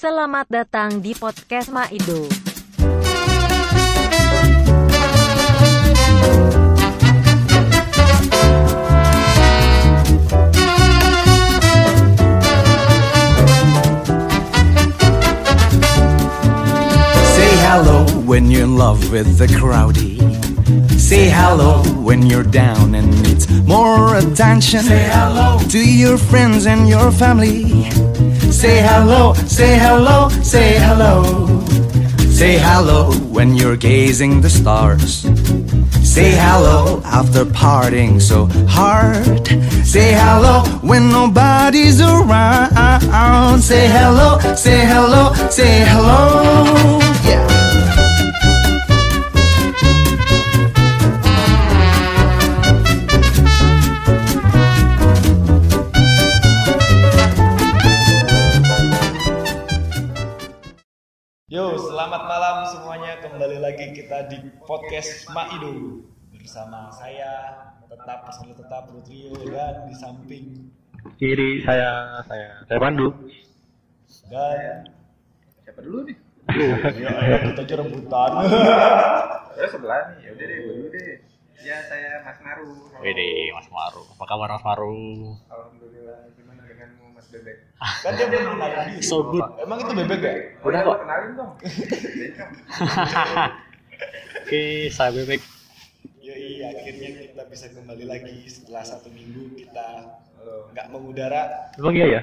Selamat datang di podcast Maido. Say hello when you're in love with the crowdy. Say hello when you're down and needs more attention. Say hello to your friends and your family. Say hello, say hello, say hello. Say hello when you're gazing the stars. Say hello after parting so hard. Say hello when nobody's around. Say hello, say hello, say hello. Semuanya. Kembali lagi kita di podcast Maido bersama saya tetap personil tetap Rutrio dan di samping kiri saya saya saya Pandu dan siapa dulu nih? ya, ayo kita aja rebutan. Ya sebelah nih, ya udah deh, gue dulu deh. Ya saya Mas Maru. Wede Mas Maru apa kabar Mas Maru Alhamdulillah, Bebek? kan dia belum kenalin diri. So good. Emang itu bebek ya? Udah kok. Kenalin dong. Oke saya bebek Ya iya, akhirnya kita bisa kembali lagi setelah satu minggu kita nggak mengudara. emang iya ya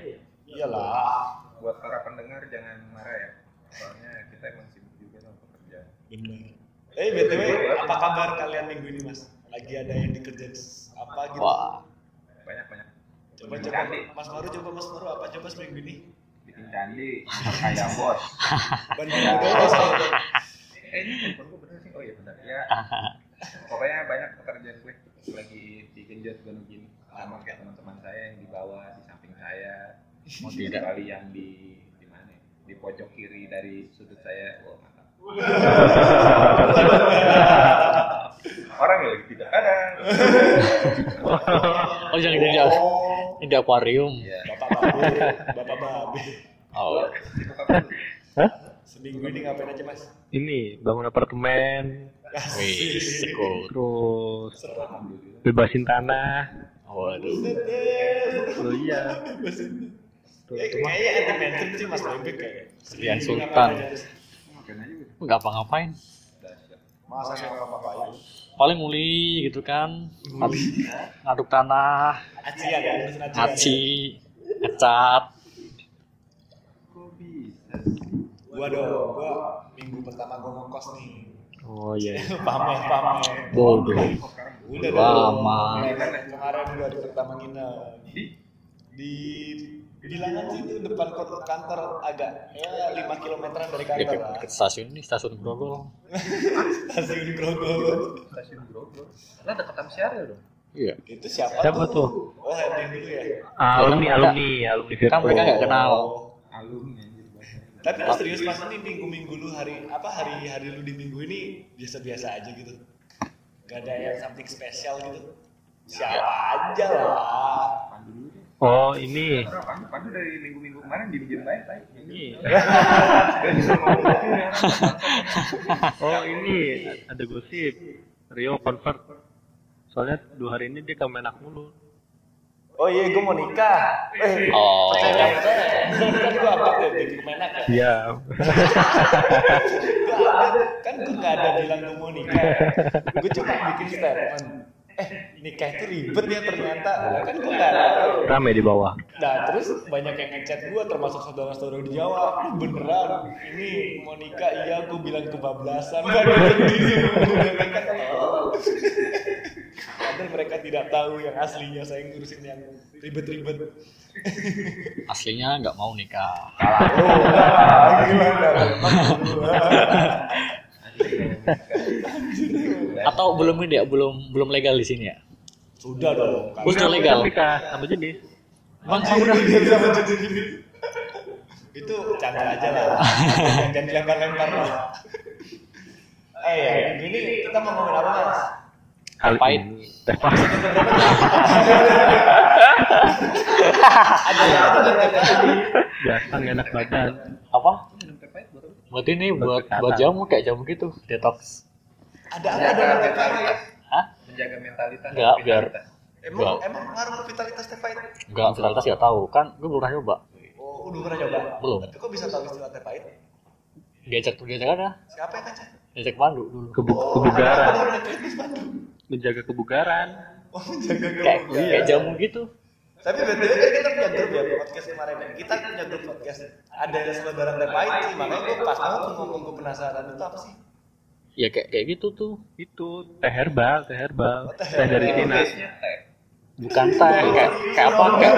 Iyalah, Buat para pendengar jangan marah ya. Soalnya kita emang sibuk juga sama pekerjaan. benar. Eh btw, apa kabar kalian minggu ini mas? Lagi ada yang dikerjain apa gitu? wah Banyak banyak. Coba Bikin coba candi, Mas Maru coba Mas Maru apa coba seminggu ini? bikin candi, kayak bos. Bandung dulu saya. Eh ini handphone gue bener sih. Oh iya benar. Ya. Pokoknya banyak pekerjaan gue lagi digenjot gunung gini sama kayak teman-teman saya yang di bawah, di samping saya. mau tidak kali yang di di mana di pojok kiri dari sudut saya oh mantap orang yang lagi tidak ada oh jangan jangan ini di akuarium. Ya Bapak babe, bapak babe. oh. Hah? Seminggu ini ngapain aja mas? ini bangun apartemen. Wih terus? Bebasin tanah. Waduh. Oh iya. Eh, kayaknya anti mainstream sih mas Bebek kayak. Seminggu Sultan. ngapain aja? makan aja gitu nggak apa ngapain Dahsyat. Masa nggak apa-apa paling muli gitu kan Ngaduk- ngaduk tanah Aci ya kan? Ngurusin Aci. ngecat gua minggu pertama gua ngekos nih. oh iya pamer pamer. bodoh Udah Lama. dong. Kemarin gua di pertama nginep di di bilangan sih itu depan kantor agak ya 5 kilometeran dari kantor lah. deket stasiun ini stasiun Grogol Stasiun Grogol. stasiun Grogol lah dekat sama Syaril dong iya Itu siapa, Siapa tuh? Oh, Herdin dulu ya. alumni alumni alumni Oh. kan mereka nggak kenal alumni anjir bahasanya. Tapi lu serius mas ini minggu-minggu lu hari apa hari-hari lu di minggu ini biasa-biasa aja gitu. Gak ada yang something spesial gitu. Siapa aja lah. Pandu oh ini Pandu, dari minggu-minggu kemarin di minjem baik baik ini gitu ya. oh ini ada gosip Rio convert soalnya dua hari ini dia ke Menak mulu Oh iya, gue mau nikah. Eh, Oh. percaya nggak percaya? Kan gue update deh di Kemenak ya. iya update, kan gue nggak ada bilang gue mau nikah. Gue cuma bikin statement. Eh, nikah itu ribet ya ternyata. Kan gue nggak tahu. rame di bawah Nah terus banyak yang ngechat gue termasuk saudara-saudara di Jawa "Lu beneran ini mau nikah iya gue bilang kebablasan gak ada Padahal mereka tidak tahu yang aslinya saya ngurusin yang ribet-ribet aslinya nggak mau nikah Loh, enggak, gimana? Atau belum ini ya belum belum legal di sini ya? Sudah dong. Oh, sudah legal. sama jenis bang udah jenis ini. Itu canda aja lah. Jangan lempar-lempar lah. Eh ya ini kita mau ngomongin apa mas? Ngapain? Ada biasa nggak enak badan. Apa? Buat ini Buat buat jamu kayak jamu gitu detox ada ada Menjaga ada mentalitas. Hah? Menjaga mentalitas. Enggak, biar- emang Enggak. emang ngaruh ke vitalitas teh pahit enggak vitalitas ya tahu kan gue belum pernah nyoba oh udah pernah nyoba Belum. tapi kok bisa tahu istilah teh pahit diajak diajak ada siapa yang ngajak diajak Pandu dulu Kebu- Oh, kebugaran menjaga kebugaran oh menjaga kayak kebugaran. kayak jamu gitu Tapi btw kan kita punya grup ya podcast kemarin ya. Kita punya grup podcast. Ada yang selebaran teh pahit sih. Makanya gue pas banget tuh ngomong gue penasaran itu apa sih? Ya kayak kayak gitu tuh itu teh herbal teh herbal Oh, teh teh dari. Cina teh. bukan teh kayak kayak apa kayak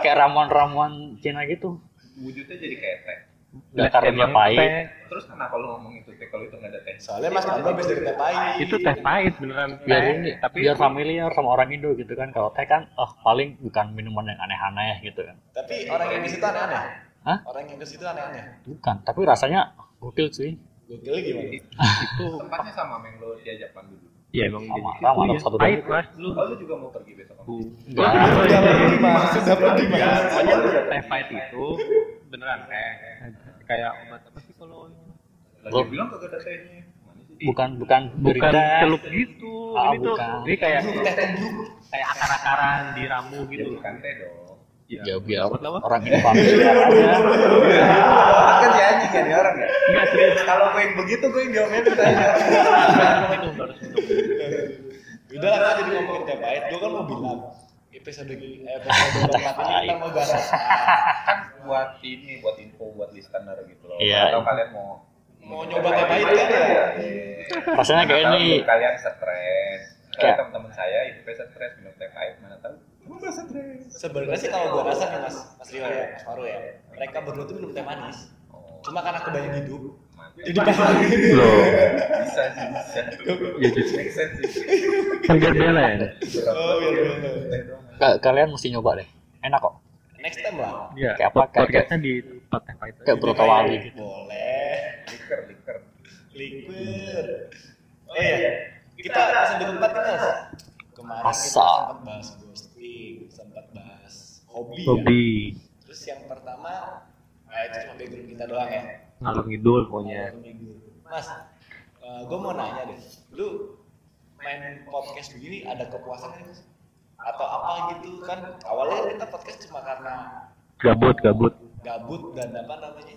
kayak ramuan-ramuan Cina gitu Wujudnya jadi kayak teh. nggak karena dia Emang pahit teh, Terus kenapa lu ngomong itu teh kalau itu nggak ada teh? Soalnya Mas Pando habis dari teh pahit. itu teh pahit beneran biar teh, ini tapi biar familiar sama orang Indo gitu kan kalau teh kan oh paling bukan minuman yang aneh-aneh gitu kan Tapi orang yang di situ aneh-aneh. Hah? Orang yang di situ aneh-aneh. bukan tapi rasanya gokil cuy Gokil gimana? itu Tempatnya sama sama yang lu diajak pandu dulu. ya emang Sama, jadi sama, ya. dari- mas lu Oh, lu juga mau pergi besok? Enggak Sudah pergi mas. Sudah pergi mas. pokoknya teh pahit itu beneran teh kayak obat apa sih kalau Lagi Belum. bilang kagak ada tehnya. Bukan bukan bukan celup gitu Ah, ini tuh ini kayak kayak akar-akaran di ramu Ya, gitu bukan teh dong. Ya biar Obat apa? orang ini familiar aja kan si anjing kan dia orang ya? Kalau gue yang begitu gue yang jawabnya ditanya. itu harus minum Udah lah kita jadi ngomongin teh pahit. Gue kan mau bilang episode eh, episode keempat ini kita mau bahas apa? kan buat ini buat info buat listener gitu loh. Iya. Kalau kalian mau Mau nyoba teh pahit kan ya? rasanya kayak ini kalian stres. Kayak Kayak- teman-teman saya hidupnya stres minum teh pahit mana tahu. Sebenarnya sih kalau gue rasa nih Mas Mas Rio ya, Mas Faru ya, mereka berdua tuh minum teh manis. Oh, Cuma karena kebanyakan hidup, jadi pahit. loh bisa sih bisa. ya kan biar bela ya Oh, biar doang. Ka- kalian mesti nyoba deh enak kok Next time lah. Iya, Kayak apa? Kayak- podcastnya di tempat teh pahit kayak broto wali gitu Boleh. Liker liker. Liquid. Oh iya, kita episode keempat kita Mas. Kemarin kita sempat bahas sempat bahas hobi, ya. hobi Terus yang pertama, nah itu cuma background kita doang ya. ngalor ngidul pokoknya Mas, gue mau nanya deh, lu main podcast begini ada kepuasan nggak mas? Atau apa gitu kan? Awalnya kita podcast cuma karena gabut gabut gabut dan apa namanya?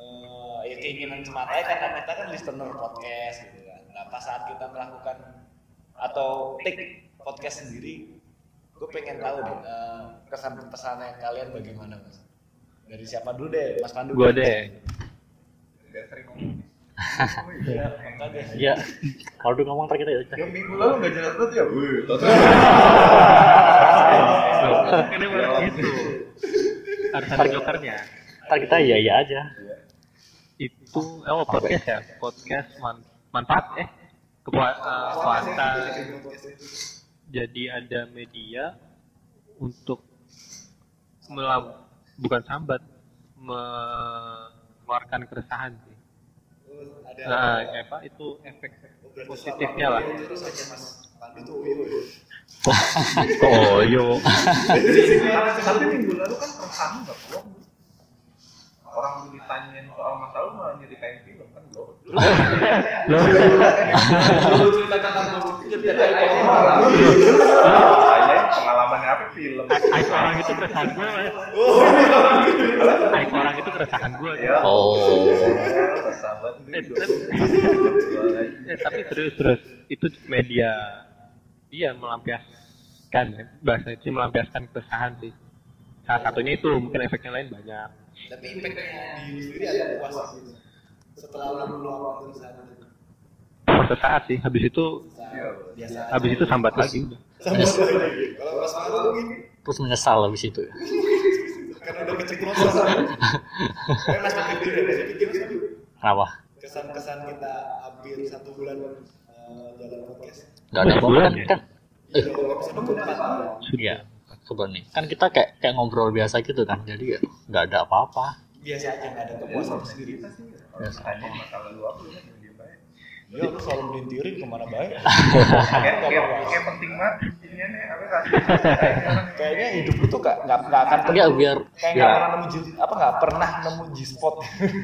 eh, ya keinginan semata ya karena kita kan listener podcast gitu kan. Nah pas saat kita melakukan atau take podcast sendiri, gue pengen tahu deh eh, kesan pesannya kalian bagaimana mas? Dari siapa dulu deh, Mas Pandu? gua deh Gak sering ngomong. Maka deh. ya kalau udah ngomong kita ya Yang minggu lalu gak jelas banget ya. Kan emang gitu harus ada jokernya ntar kita iya iya aja itu oh podcast ya podcast man- manfaat eh Kepua- eh, swasta jadi ada media untuk melam bukan sambat mengeluarkan keresahan sih Ada nah apa itu efek positifnya lah uyu. oh yo Tapi minggu lalu kan perusahaan nggak. Orang lu ditanyain soal masalah lu malah nyeritain film kan belum. lo Lu cerita tentang kayak Tanyain pengalaman apa? Film. aib orang itu keresahan gue mas. Aib orang itu keresahan gue Ya. oh. Eh, tapi- Eh, tapi serius terus. Itu media dia melampiaskan ya. bahasa itu melampiaskan keresahan sih. Salah satunya itu mungkin efeknya lain banyak Tapi impactnya di lu sendiri agak puas gitu. Setelah lu meluapkan keresahan itu. sesaat sih habis itu Biasa. habis itu sambat lagi udah Sama lagi. Kalau Mas Pandu mungkin terus menyesal habis itu karena udah keceplosan. Tapi Mas pikir Mas Pandu. kenapa kesan-kesan kita hampir satu bulan eh, jalan podcast. nggak ada apa-apa sebulan kan, ya? kan Iya, episode nih kan kita kayak kayak ngobrol biasa gitu kan jadi ya nggak ada apa-apa Biasa aja nggak ada kepuasan sendiri. biasa Tanya masalah lu apa aja. Iya, lu selalu melintirin ke mana baik. kayak penting banget Kayaknya hidup lu tuh gak, gak, gak akan Enggak biar kayak gak pernah nemu G- apa gak pernah nemu G-spot.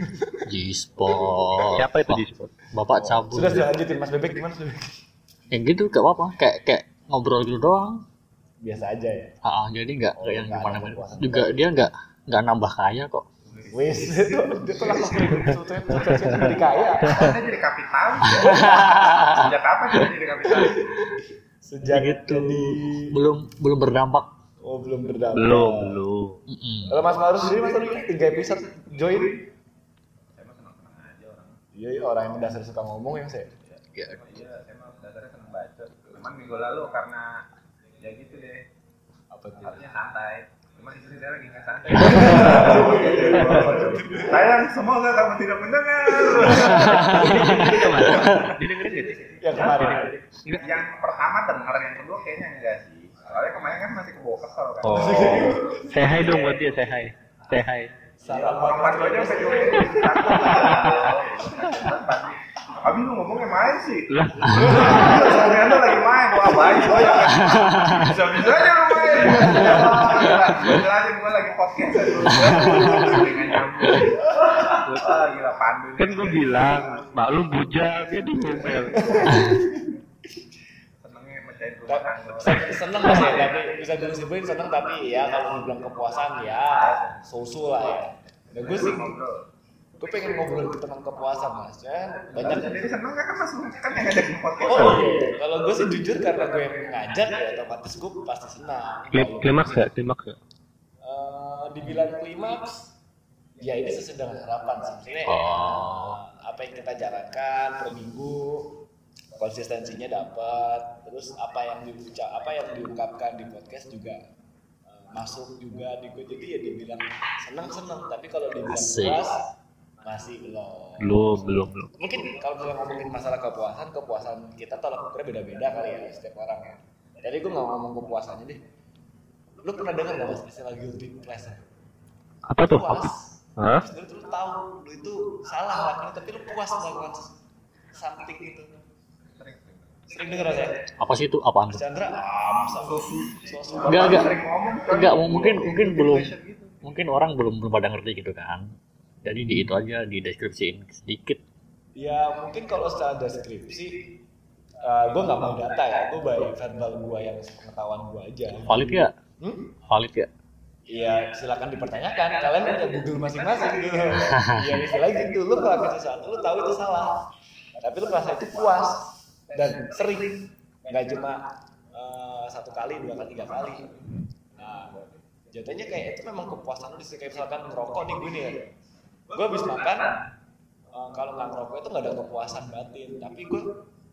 G-spot. Siapa itu G-spot? Bapak cabut. Sudah sudah lanjutin Mas Bebek gimana Mas Bebek? Ya gitu gak apa-apa. Kayak kayak ngobrol gitu doang. Biasa aja ya. Ah, ah, jadi nggak Oh, yang gimana. Juga dia nggak nggak nambah kaya kok. Wes, itu dia tuh langsung jadi kaya. Anda jadi kapitalis ya sejak kapan dia jadi kapitalis Sejak Gitu. jadi Belum belum berdampak. oh belum berdampak. Belum, belum. Mm-mm. Kalau Mas Marus sendiri Mas Marus tiga episode join. saya mah senang aja orang Iya, iya, orang yang dasar suka ngomong ya saya. Ya, iya saya mah dasarnya senang baca cuman minggu lalu karena ya gitu deh Apa tuh? harusnya santai cuman istri saya lagi nggak santai sayang semoga kamu tidak mendengar Didengerin gak sih? Yang kemarin. yang pertama denger yang kedua kayaknya enggak sih soalnya kemarin kan masih kebawa kesel kan Oh. Say hi dong buat dia, say hi. Say hi. Salam orang Pandu aja sampai join Abi lu ngomongnya main sih. Lah, Suami anda lagi main, wah baik gue ya. Bisa-bisa aja lu main. Jelasin gue lagi podcast gila pandu kan gue bilang, Mbak lu bujang, dia di ngomel. Senengnya mecahin rumah tangga seneng mas ya tapi bisa gue seneng tapi ya kalau dibilang kepuasan ya susu lah ya. Nah, gue sih gue pengen ngobrol tentang kepuasan mas. Ya banyak. Jadi seneng kan mas? Kan yang ngajakin podcast. Oh iya kalau gue sih jujur karena gue yang ngajak ya otomatis gue pasti senang. Klim- Klimaks gak? Klimaks? Eh, dibilang klimaks ya ini sesuai dengan harapan sih. Oh. eh, apa yang kita jalankan per minggu konsistensinya dapat terus apa yang diucap apa yang diungkapkan di podcast juga eh, masuk juga di gue jadi ya dibilang senang senang tapi kalau dibilang Asik. puas masih belum Belum, belum, belum. mungkin kalau kita ngomongin masalah kepuasan kepuasan kita tolak ukurnya beda-beda kali ya setiap orang ya jadi gue nggak ngomong kepuasannya deh lu pernah dengar nggak mas istilah guilty pleasure Apa tuh? puas Apa? Hah? terus lu tahu lu itu salah lakukan tapi lu puas melakukan something itu sering denger ya apa sih itu apaan tuh? Chandra Enggak enggak enggak mungkin mungkin belum mungkin orang belum belum pada ngerti gitu kan. Jadi di itu aja di deskripsiin sedikit. ya mungkin kalau secara deskripsi uh, gue nggak mau data ya gue by verbal gue yang pengetahuan gue aja Valid ya? hmm? Valid ya? Iya, silakan dipertanyakan. Kalian punya Google masing-masing gitu. Iya, istilah gitu. Lu ngelakuin sesuatu, lu tahu itu salah. Tapi lu merasa itu puas dan sering. Nggak cuma eh, satu kali, dua kali, tiga kali. Nah, jatuhnya kayak itu memang kepuasan lu. Kayak misalkan ngerokok nih gue nih ya. Gue habis makan, eh, kalau nggak ngerokok itu nggak ada kepuasan batin. Tapi gue,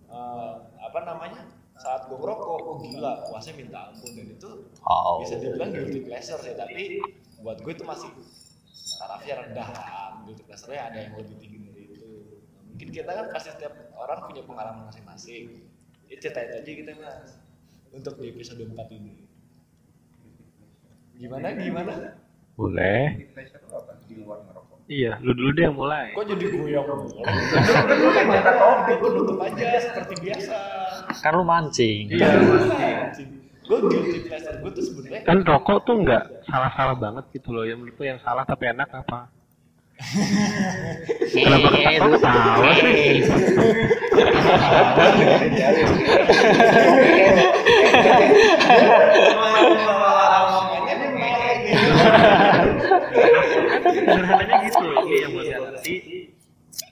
eh, apa namanya, saat gue ngerokok, oh gila, puasnya minta ampun. Dan itu Oh. bisa dibilang guilty pleasure sih tapi buat gue itu masih tarafnya rendah guilty pleasure ada yang lebih tinggi mungkin kita kan pasti setiap orang punya pengalaman masing-masing ya ceritain aja kita mas untuk di episode 4 ini gimana gimana Boleh. di luar ngerokok Iya, lu dulu deh yang mulai. kok jadi gue yang mulai lu kan topik lu tutup aja seperti biasa Kan lu mancing. Iya. gue guilty pleasure gue tuh sebenarnya Kan rokok tuh nggak salah-salah banget gitu loh. Yang menurut yang salah tapi enak apa? Kenapa ketawa sih? Sederhananya gitu loh. Ini yang buat yang ngerti.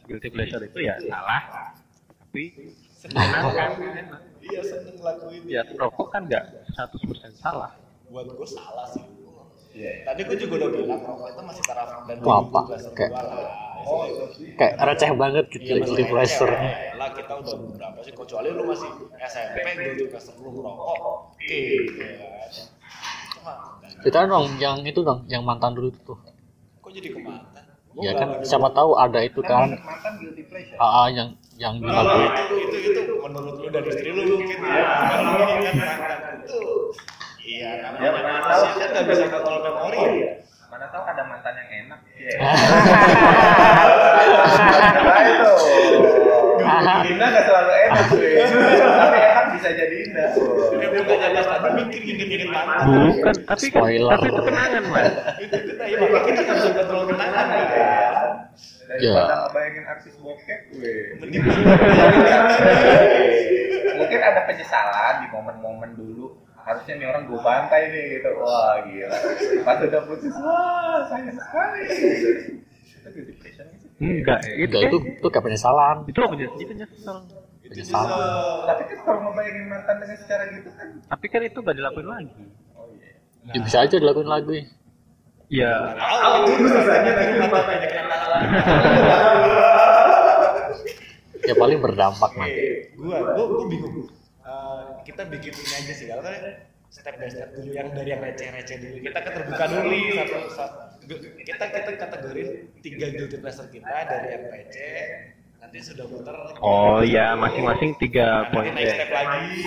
Guilty pleasure itu ya salah. Tapi enak kan? Iya seneng ngelakuin Ya rokok kan nggak 100% salah. buat gue salah sih tadi gue juga udah bilang rokok itu masih taraf dan pleasure Kayak- oh itu Kayak receh banget gitu Iya, guilty masih pleasure. receh, ya lah kita udah beberapa sih? Kecuali lu masih SMP guilty pleasure lu ngerokok oke gitu kan cuma dan- Kita dong yang itu dong yang mantan dulu tuh. kok jadi ke mana Gua Ya kan lagi- siapa tahu ada itu kan. Kan. mantan guilty pleasure? AA yang yang Nah, dilakuin. itu. itu itu menurut lu dan istri lu mungkin ya Kalau ini kan? Mantan. Itu Iya, namanya ya, tahu kan nggak bisa ke kolom memori iya. ya. Iya. Mana tahu ada mantan yang enak. Iya. Nah, indah nggak selalu enak sih. Ya kan bisa jadi indah. Iya, bukan jadi tapi kan tapi itu kenangan mas. Itu kita ya kita kan bisa kontrol kenangan gitu ya. Daripada ngebayangin artis bokek, weh. Mungkin ada penyesalan di momen-momen dulu Harusnya nih orang gue bantai nih gitu. Wah gila. Pas udah putus, wah sayang sekali. Itu guilty pleasure nggak sih? Enggak, itu Enggak, itu itu kayak penyesalan. itu apa itu itu nyesel. Penyesalan. Tapi kan kalau ngebayangin mantan dengan secara gitu kan. Tapi kan itu gak dilakuin lagi. Oh iya. Ya, bisa aja dilakuin lagi. Ya, itu banyak kenangan Ya paling berdampak nanti. gua gua gua bingung Eh, kita bikin ini aja sih kalau kan step by step dulu. Yang dari yang receh-receh dulu. Kita kan terbuka dulu. nih satu, satu kita kita kategorin tiga guilty pleasure kita dari yang receh nanti sudah muter. Oh iya masing-masing tiga poin naik ya. step lagi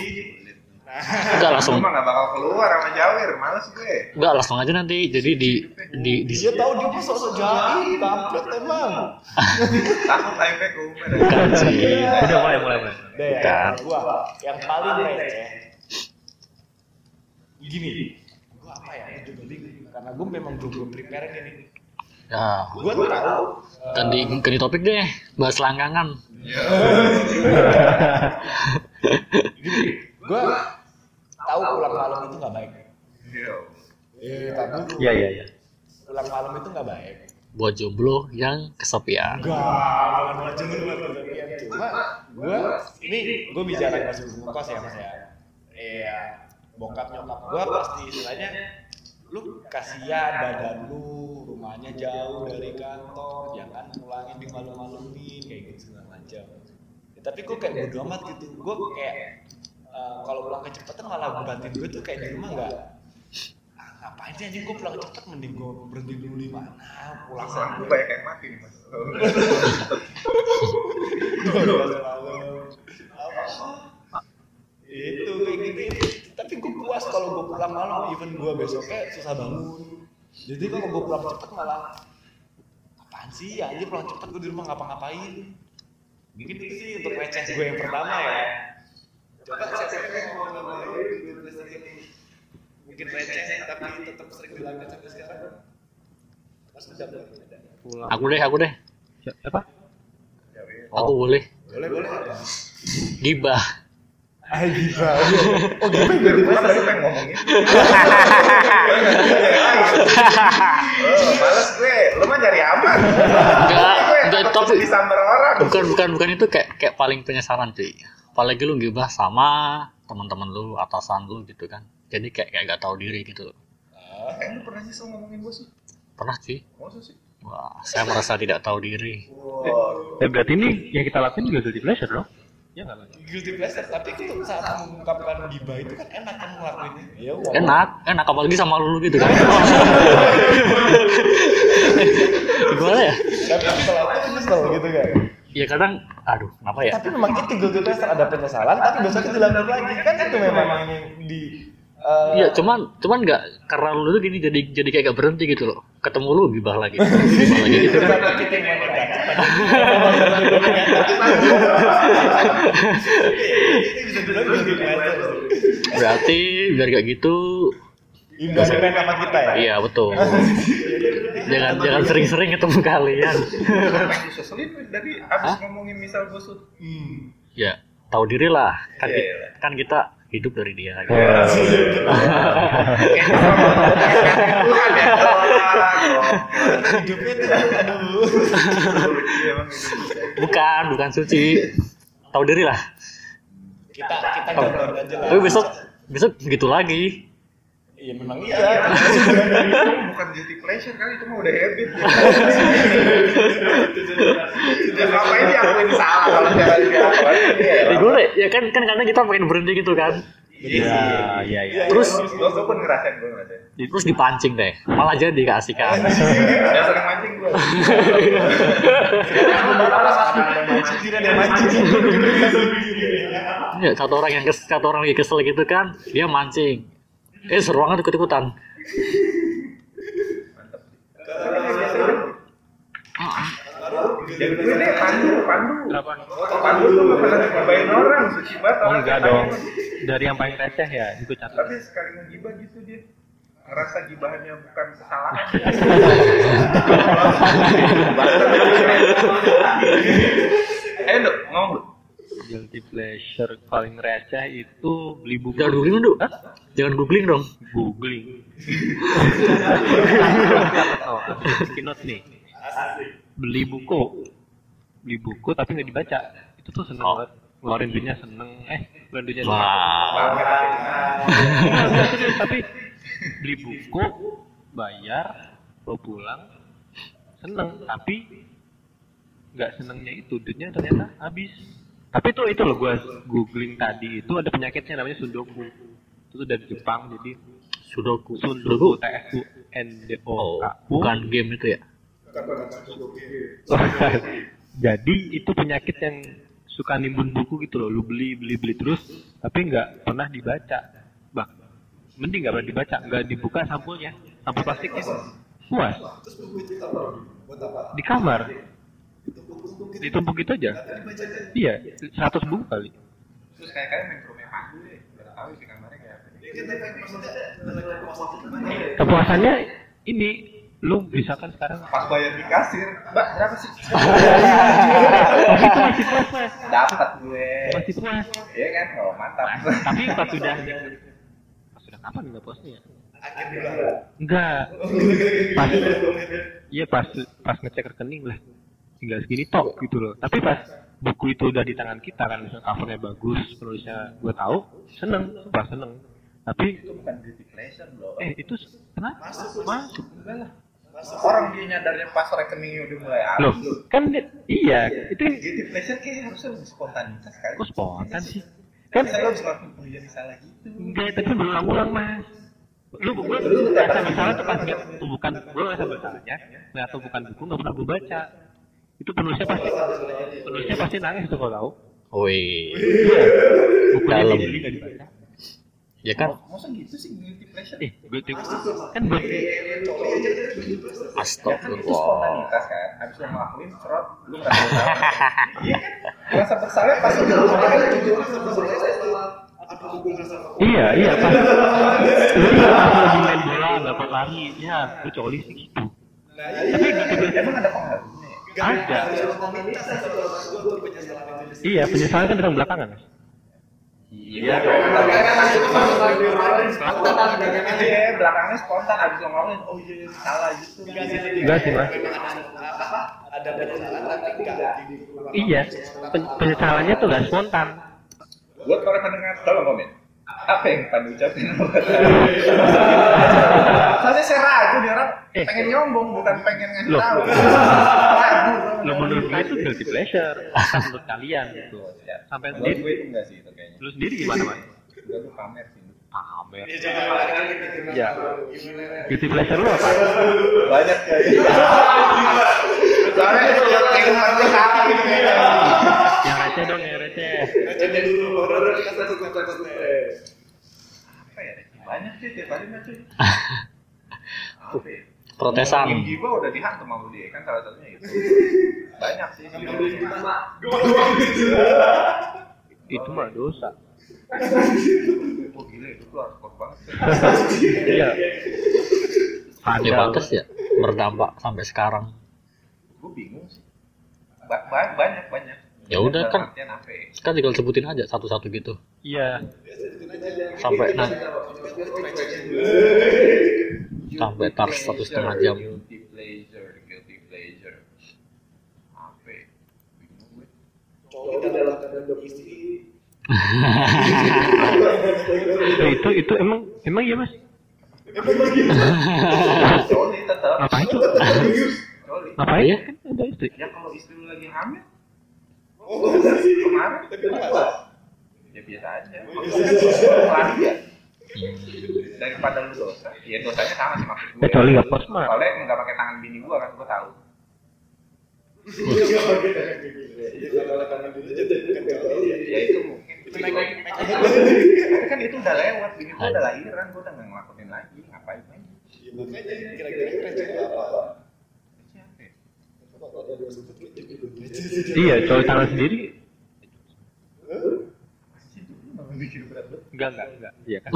Enggak langsung Gue mah gak bakal keluar sama Jawir, males gue. enggak langsung aja nanti. Jadi di di di dia tahu dia mah sok-sok jahil kampret emang Takut live ke umur. Bukan sih. Udah mulai mulai mulai. Bukan. gua yang paling receh gini gua apa ya juga bingung karena gua memang belum belum prepare ini ya gua tahu ganti ganti topik deh. Bahas langgangan. gini gua tahu pulang malam itu nggak baik Iya. eh tapi Iya iya iya. pulang malam itu nggak baik Buat jomblo yang kesepian. enggak jangan macam itu cuma gua ini gua bicara sebelum kos ya mas ya iya bokap nyokap gua pasti istilahnya lu kasihan badan lu rumahnya jauh dari kantor jangan pulangin di malam-malamin kayak gitu segala macam Ya, tapi gua kayak bodo amat gitu gua kayak eh, kalau pulang kecepatan malah batin gue tuh kayak di rumah nggak? Ah, ngapain sih anjing gue pulang cepet mending gue berhenti dulu di mana? Pulang Perasaan gue yang mati nih mas. itu kayak gitu tapi gue puas kalau gue pulang malam even gue besoknya susah bangun. Jadi kalau gue pulang cepet malah apaan sih? Ya aja pulang cepet gue di rumah ngapa-ngapain? Mungkin itu sih untuk receh gue yang pertama ya coba siapa yang mau ngomongin mungkin receh tapi tetap sering dilakukan sampai sekarang mas Pulang. Aku deh, aku deh. Siapa? Aku boleh. boleh boleh Gibah. ah gila oh tadi pengen ngomongin. Oh, males gue. Lu mah nyari aman. Enggak, Gue enggak takut tapi disambar orang. bukan bukan bukan itu kayak kayak paling penyesalan cuy. Apalagi lu gibah sama teman-teman lu, atasan lu gitu kan. Jadi kayak kayak gak tahu diri gitu. Eh, lu pernah nyesel ngomongin bos? Pernah cuy. Masa sih? Wah, saya merasa tidak tahu diri. Wah. Eh, berarti ini yang kita lakuin juga guilty pleasure dong? Ya nggak lah. guilty pleasure tapi itu saat mengungkapkan gibah itu kan enak kan ngelakuinnya ya ngomong. Enak, enak apalagi sama lu gitu kan. Gimana ya? tapi setelah itu nyesel gitu kan Ya kadang, aduh, kenapa ya? tapi memang itu guilty pleasure ada penyesalan tapi besoknya dilakukan lagi kan itu memang yang di eh, Iya, cuman cuman nggak karena lu tuh gini jadi jadi kayak gak berhenti gitu loh. Ketemu lu gibah lagi, gibah lagi gitu kan. Itu. Berarti biar gak gitu, main sama kita ya. iya betul. jangan jangan sering-sering ketemu kalian. Dari abis ngomongin misal bos tuh. Hmm. ya, tahu diri lah. Kan, Iya, ki- iya. kan kita hidup dari dia. Gitu. Hidupnya aduh. Iya, gitu. Bukan, bukan suci. Tahu diri lah. Kita kita gambarin aja lah. Tapi besok besok begitu lagi. Iya memang iya. Itu bukan guilty pleasure kali itu mah udah habit. Ya ngapain diakuin salah kalau jangan diakuin. Ya gue ya kan kan karena kita pengen berhenti gitu kan. Iya, iya, iya. Terus Gue pun ngerasain gue ngerasain. terus dipancing deh. Malah jadi keasikan. Ya sering mancing gue. Tidak ada mancing. Ya, satu orang yang kes, satu orang lagi kesel gitu kan, dia mancing. Eh, seru banget. Jadi gue deh pandu, pandu. Pandu pernah orang, suci banget Oh, enggak dong. Dari yang paling receh ya, itu catat. Tapi sekali ngegibah gitu dia ngerasa gibahannya bukan kesalahan. Dok, ngomong. Guilty pleasure paling receh itu beli buku. Jangan googling. Hah? Jangan googling dong. Googling. oh, nih. Beli buku. Beli buku tapi nggak dibaca. Itu tuh seneng Oh. banget. Ngeluarin duitnya seneng. Eh, ngeluarin duitnya serius, tapi beli buku, bayar, bawa pulang, seneng. Tapi nggak senengnya itu, duitnya ternyata habis. Tapi itu itu loh gue googling tadi itu ada penyakitnya namanya sundoku. Itu tuh dari Jepang jadi Sudoku. sundoku T S U N D Oh, O K U. bukan game itu ya? jadi itu penyakit yang suka nimbun buku gitu loh. Lu beli beli beli terus tapi nggak pernah dibaca. Bang, mending nggak pernah dibaca, nggak dibuka sampulnya, sampul plastiknya. Puas. Di kamar. Ditumpuk gitu aja. Iya, 100 buku kali. Terus kayak kayak main rumah pandu deh. Gak tahu sih kamarnya kayak apa. Kepuasannya ini lu misalkan sekarang Pas bayar di kasir, mbak berapa sih? oh gitu masih puas mas Dapat gue. masih puas Iya kan? Oh mantap. tapi pas sudah pas sudah kapan nggak puasnya ya? enggak pas iya pas pas ngecek rekening lah tinggal segini tok gitu loh tapi pas buku itu udah di tangan kita kan misalnya covernya bagus penulisnya gue tahu seneng pas seneng tapi Bukan guilty pleasure loh. eh itu kenapa masuk masuk Enggak lah. Orang dia nyadarnya pas rekeningnya udah mulai habis. loh kan dia- iya itu Guilty pleasure kayak harusnya lebih spontanitas kan? kok spontan sih kan saya harus ngelakuin pekerjaan salah gitu. Enggak, tapi berulang-ulang mas. Lu gue ngerasa bersalah tuh pas nggak bukan gue ngerasa bersalahnya nggak tahu bukan buku nggak pernah gue baca. Itu penulisnya pasti penulisnya pasti nangis tuh kalau tahu. Wih. Bukunya Dalam. dibeli nggak dibaca. Ya kan? Masa gitu sih guilty pleasure? Eh, gue tuh kan gue Ya kan itu Astagfirullah. spontanitas kan. Habis lo ngelakuin serot, lu ngerasa. Iya kan? Merasa bersalah pas udah iya iya pas lu iya lagi main bola nggak pernah lari ya gue coli sih gitu. Tapi gitu Emang ada pengaruhnya? Ya? ada. Iya penyesalan kan datang belakangan. Mas. Iya. Iya, belakangnya spontan abis ngomongin, oh iya salah gitu. Enggak sih mas. ada penyesalan tapi enggak Iya, pen- penyesalannya tuh gak spontan. Buat para pendengar, tolong komen. Apa yang Pandu ucapin? Soalnya saya ragu nih orang Eh. pengen nyombong, bukan pengen ngasih Loh. tahu. Ragu. Lo menurut gue itu guilty pleasure, menurut kalian gitu. Sampai Buat sendiri, gue itu enggak sih itu kayaknya. lu sendiri gimana mas? Enggak gue pamer sih. Pamer. Ya. Guilty pleasure lu apa? Banyak kayaknya. Soalnya itu yang gue salah gitu. Yang receh dong, yang receh. Apa ya? Banyak sih tiap hari. Apa ya? Protesan. Ngomongin giba udah dihantam sama dia kan salah satunya itu. Banyak sih. Itu mah dosa. Oh gila itu tuh banget. Iya. Ya pantas ya berdampak sampai sekarang. Gue bingung sih. Ba- ba- banyak banyak. Ya udah, kan. apa ya? Kan tinggal sebutin aja satu-satu gitu. Iya. Sampai nanti sampai tar satu setengah jam. Apa? ya? Gue. Itu, itu, itu emang, emang iya mas? Coli. Ngapain? Iya. Kan ada istri. Ya kalau istri lagi hamil. Kemarin. Ya biasa aja. Lari ya. Daripada lu dosa. Ya dosanya sama sih maksud gue. Kecuali nggak pos mah. Soalnya nggak pakai tangan bini gua kan gua tahu. ya itu mungkin. Tapi kan itu udah lewat, bini gua udah lahiran, gua udah nggak ngelakuin lagi, ngapain lagi? Ya? Iya cowok tangan sendiri enggak enggak enggak iya kan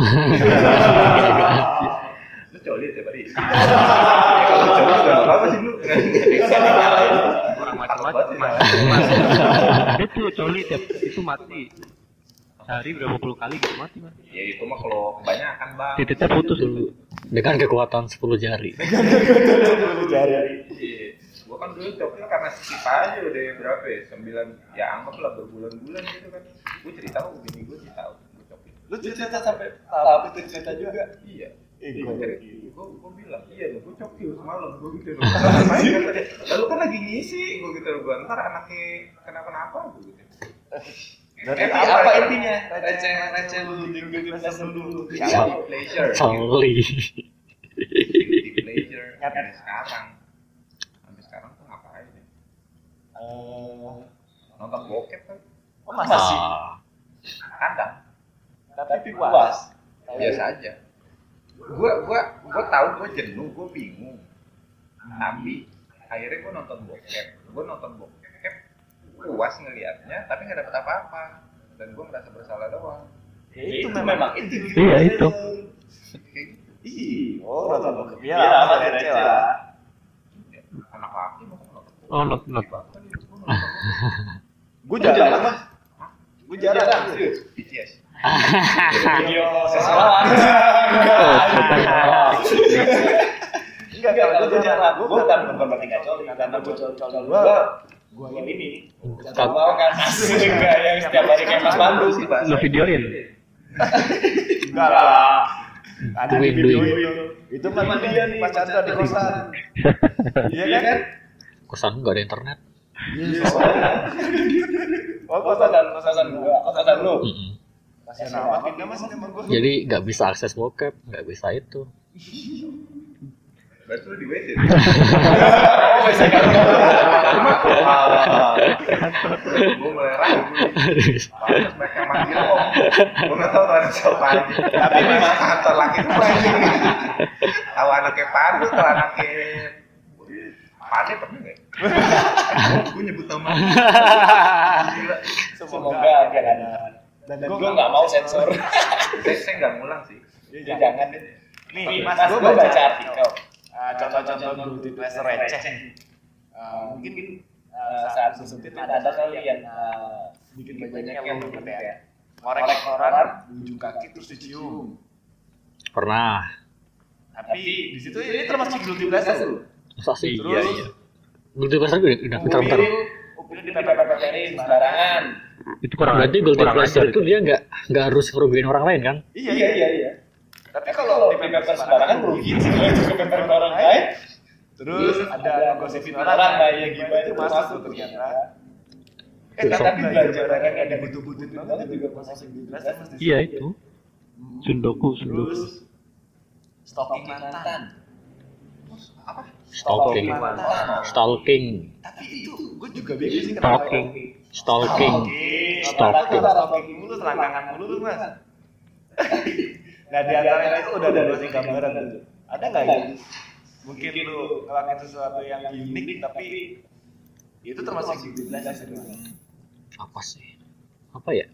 Lu colit ya tadi. Kalau colit juga nggak apa sih lu. orang macam-macam itu coli tiap itu mati sehari berapa puluh kali gitu mati mas Ya itu mah kalau kebanyakan bang. titiknya putus dulu dengan kekuatan 10 jari Iya. Gua kan dulu coknya karena skip aja udah berapa ya? Sembilan, ya anggaplah berbulan-bulan gitu kan. Gua cerita kok begini gua sih tahu. Cokin. Lu cerita sampai tahap itu cerita juga. Iya. Eh, gua bilang, iya lu gua cokin semalam gua gitu. Dia, Lalu kan lagi ngisi gua gitu gua ntar anaknya kenapa-napa gitu. Eh, apa, apa intinya? Receh receh lu di kelas dulu. Pleasure. Pleasure. Sampai sekarang. Sampai sekarang tuh ngapain ya? Eh, Nonton bokep kan? Oh masa sih? ah, Kadang. Tapi puas. biasa aja gua gua gua tahu gua jenuh gua bingung tapi akhirnya gua nonton bokep gua nonton bokep puas ngelihatnya tapi nggak dapet apa-apa dan gua merasa bersalah doang Ya, itu memang itu. Iya, itu. Ih, oh nonton bokep. Iya, Ya, anak laki mau nonton bokep oh itu nonton bokep. Gue jarang mas. Gue jarang. BTS Video. Enggak, kalau gue jarang. Gue bukan bukan berarti nggak coli, karena gue coli coli gue. Gue ini. Gak mau kan asli enggak yang setiap hari kayak Mas Pandu. videoin Enggak lah. Ada di video itu. Itu Mas dia nih, Mas Chandra di kosan. Iya kan? kosan gak ada internet Oh, kosan kosan gua, kosan lu. Mm-mm. Kasihan amat pindah Mas sama gua. jadi nggak bisa akses bokep nggak bisa itu. Berarti lu di WC Oh, bisa kan? gua manggil om gua tahu tuh anak siapa tapi memang kantor laki itu banyak tahu anaknya Pandu tahu anaknya Pade pernah nggak? Gue nyebut nama. Semoga aja ada. Dan gue nggak mau sensor. Saya nggak ngulang sih. Ya, jangan deh. Nih, Mas, gue baca artikel. Eh, Contoh-contoh guilty pleasure receh. Eh, mungkin eh, saat sempit ada kali yang bikin banyak yang gitu ya. Ngorek orang di ujung kaki terus dicium. pernah Tapi di situ ini termasuk guilty pleasure. Masa sih iya iya Guilty pleasure udah udah bentar bentar sembarangan. itu kurang berarti pleasure ajar itu dia nggak nggak harus ngerugiin orang lain kan Iya, iya, iya, iya. Tapi kalau di pepet sembarangan rugi sih kalau itu pepet orang lain. Terus ada gosipin orang, nah ya gimana itu masuk tuh ternyata. Eh tapi belajar yang ada butuh-butuh banget juga masuk di kelas kan mesti. iya itu sundoku sundoku Terus stalking mantan. stalking mantan. Stalking Tapi itu gue juga bingung sih kenapa. Stalking. stalking Stalking. Stalking. Stalking mulu, selangkangan mulu mas. Nah di antara itu udah ada dua gambaran tuh. Ada nggak ya? Mungkin lu ngelakuin sesuatu yang unik tapi itu termasuk guilty pleasure apa sih apa ya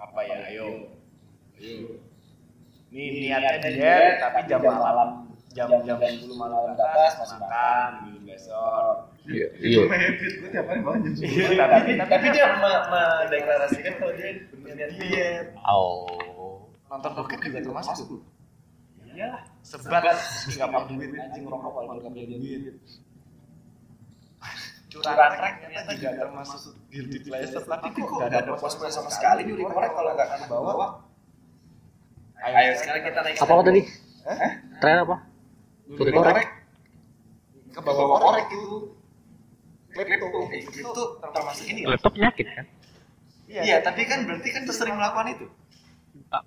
apa ya ayo ayo nih niatnya diet tapi jam malam jam jam sepuluh malam ke atas masih makan minum besok. Iya iya. Gue tiap hari bangun jam Iya, tapi tapi dia me- mendeklarasikan kalau dia benar diet. Oh. Nonton bokep juga termasuk iyalah sebat. Nggak mau duit anjing rokok walaupun nggak punya duit. Curang ternyata juga termasuk guilty pleasure. tapi kok nggak ada pos-pos sama sekali nyuri korek kalau nggak akan bawa ayo sekarang kita naik apa tadi? Tren apa korek. ke bawah korek. itu. Klepto, itu termasuk ini laptop penyakit kan? Iya, tapi kan berarti kan tuh sering melakukan itu. Ah,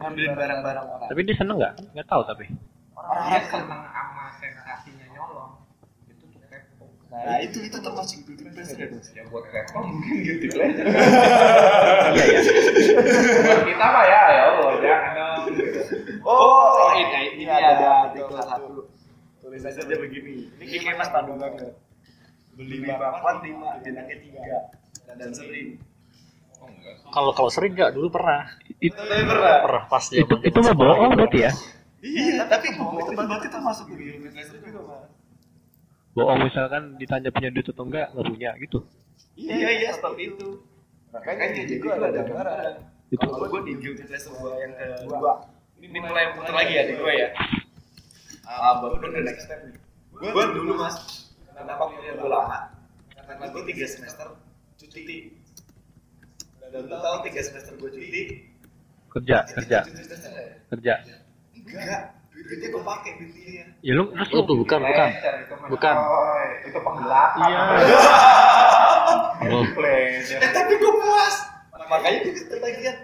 Ngambilin barang-barang orang. tapi dia seneng nggak? Nggak tahu tapi. Dia seneng sama sensasinya nyolong. Itu tuh kepo. Nah, itu itu termasuk guilty pleasure. Ya buat kepo mungkin guilty pleasure. iya. Ya Buat kita mah ya, ya Allah jangan dong. Oh, ini, ini ada artikel satu. Tulisannya dia begini. Ini kayak Mas Pandu banget. beli bakwan lima. Enaknya tiga. dan sering Kalau kalau sering nggak dulu pernah. Itu tapi pernah. Pernah pas itu, zaman itu mah bohong berarti ya. iya tapi bohong. itu berarti termasuk pleasure juga mas Bohong misalkan ditanya punya duit atau enggak, nggak punya gitu. iya iya seperti itu. Makanya jadi gue ada gambaran. Itu kalau gue di pleasure gue yang kedua. Ini mulai putar lagi ya di gue ya ah baru udah next step nih. Gue dulu mas. Kenapa kuliah gue lama? karena gue tiga semester cuti. Dan tau tiga semester gue cuti? Kerja, kerja, ya? kerja. enggak. Duitnya gue pakai duitnya. Ya lu terus Itu bukan bukan. Bukan. Oh, itu penggelapan. Iya. Oh, eh tapi gue puas. Makanya gue ketagihan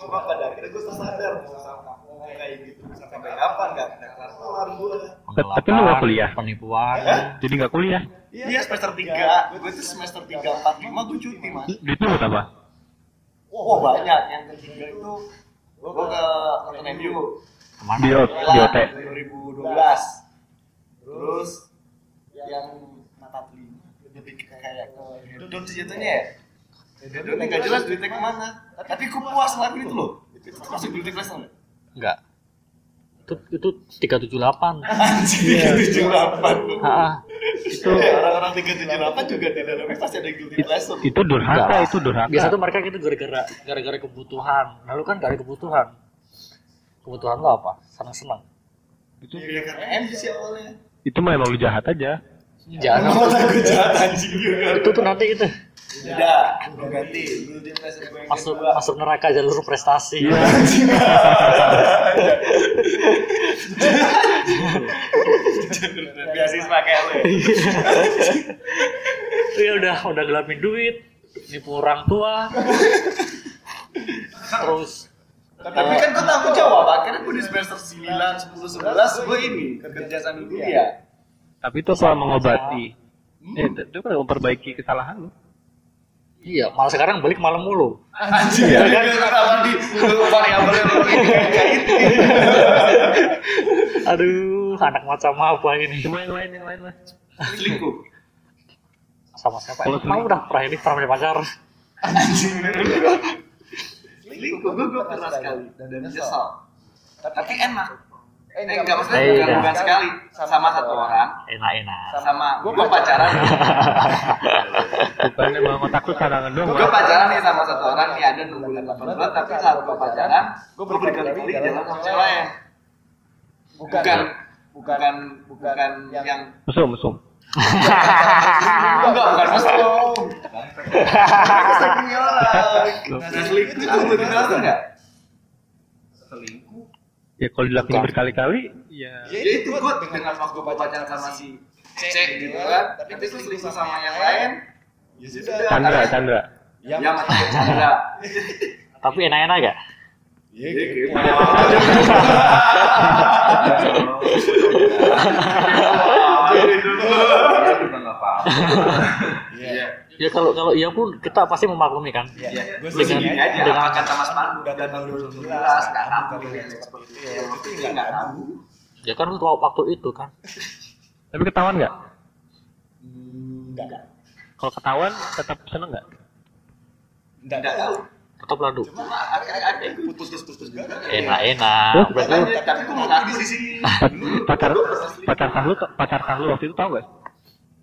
cuma pada akhirnya gue sadar mau sama mau kayak gitu sampai kapan nggak kelar kelar gue Tapi lu nggak kuliah? Penipuan. Jadi nggak kuliah. iya semester tiga gue tuh semester tiga empat lima gue cuti mas Duit lu buat apa? wah banyak yang ketiga itu gue ke nonton MU Ke mana? Di OT. Di OT. 2012 terus yang mata telinga lebih kayak ke don sih jatuhnya ya don nggak jelas duitnya ke mana tapi gue puas ngelakuin itu loh itu termasuk guilty pleasure nggak? Enggak. Itu itu 378. Anjir, tujuh delapan. Heeh. Itu orang-orang tiga tujuh delapan juga di dalamnya pasti ada guilty pleasure. Itu durhaka, itu durhaka. Biasa tuh mereka gitu gara-gara gara-gara kebutuhan. Lalu kan gak ada kebutuhan. Kebutuhan lo apa? Senang-senang. Itu ya karena MC awalnya. Itu mah emang lu jahat aja. Jangan. gue jahat anjing juga. itu tuh nanti itu Udah, gue ganti. Masuk masuk neraka jalur prestasi. Iya. Beasiswa kayak lo ya. Iya udah udah gelapin duit, nipu orang tua. Terus Tapi kan gue tanggung jawab. Akhirnya gue di semester 9, 10, 11 gue ini kerja sambil kuliah. Tapi itu apa mengobati? Eh, itu kan memperbaiki kesalahan lu. iya, malah sekarang balik malam mulu. Anjing ya kan kenapa di variabelnya lo ini kayak gitu. Aduh, anak macam apa ini? Cuma yang lain yang lain lah. Selingkuh. Sama siapa? Kalau Emang udah pernah ini pernah punya pacar? Anjing. Selingkuh gue gue pernah sekali dan nyesal. Tapi enak. Eh enggak maksudnya Eh, bukan, bukan sekali. sama satu orang. Enak-enak. sama gue pacaran. Bukan emang otak lu sarangan doang. gue pacaran nih sama satu orang nih ada enam bulan delapan bulan tapi saat gue pacaran gue berkali-kali jalan sama cewek. lain bukan. bukan. Bukan yang Mesum, mesum. enggak bukan mesum. Selingkuh orang selingkuh itu gue dirasa nggak? Selingkuh Ya kalau dilakuin berkali-kali, ya. Ya itu gue dengan waktu pacaran sama si C gitu kan. tapi itu selingkuh sama yang lain. Ya sudah. Chandra, Chandra. ya mata Chandra. Tapi enak-enak gak? ya gitu. Iya. Ya kalau kalau iya pun kita pasti memaklumi kan. Gue Dengan- sih gini aja, dengan- apa kata Mas Pandu udah tahun 2012, nggak seperti itu. ya. Itu ya nggak tabu. Ya kan waktu waktu itu kan. Tapi ketahuan nggak? Enggak. Kalau ketahuan tetap seneng nggak? Enggak tahu. Tetap ladu. Cuma ada. Oh, Berarti Makanya, tapi gue mau ngaku di sini. Pacar pacar sah lu pacar sah lu waktu itu tahu nggak?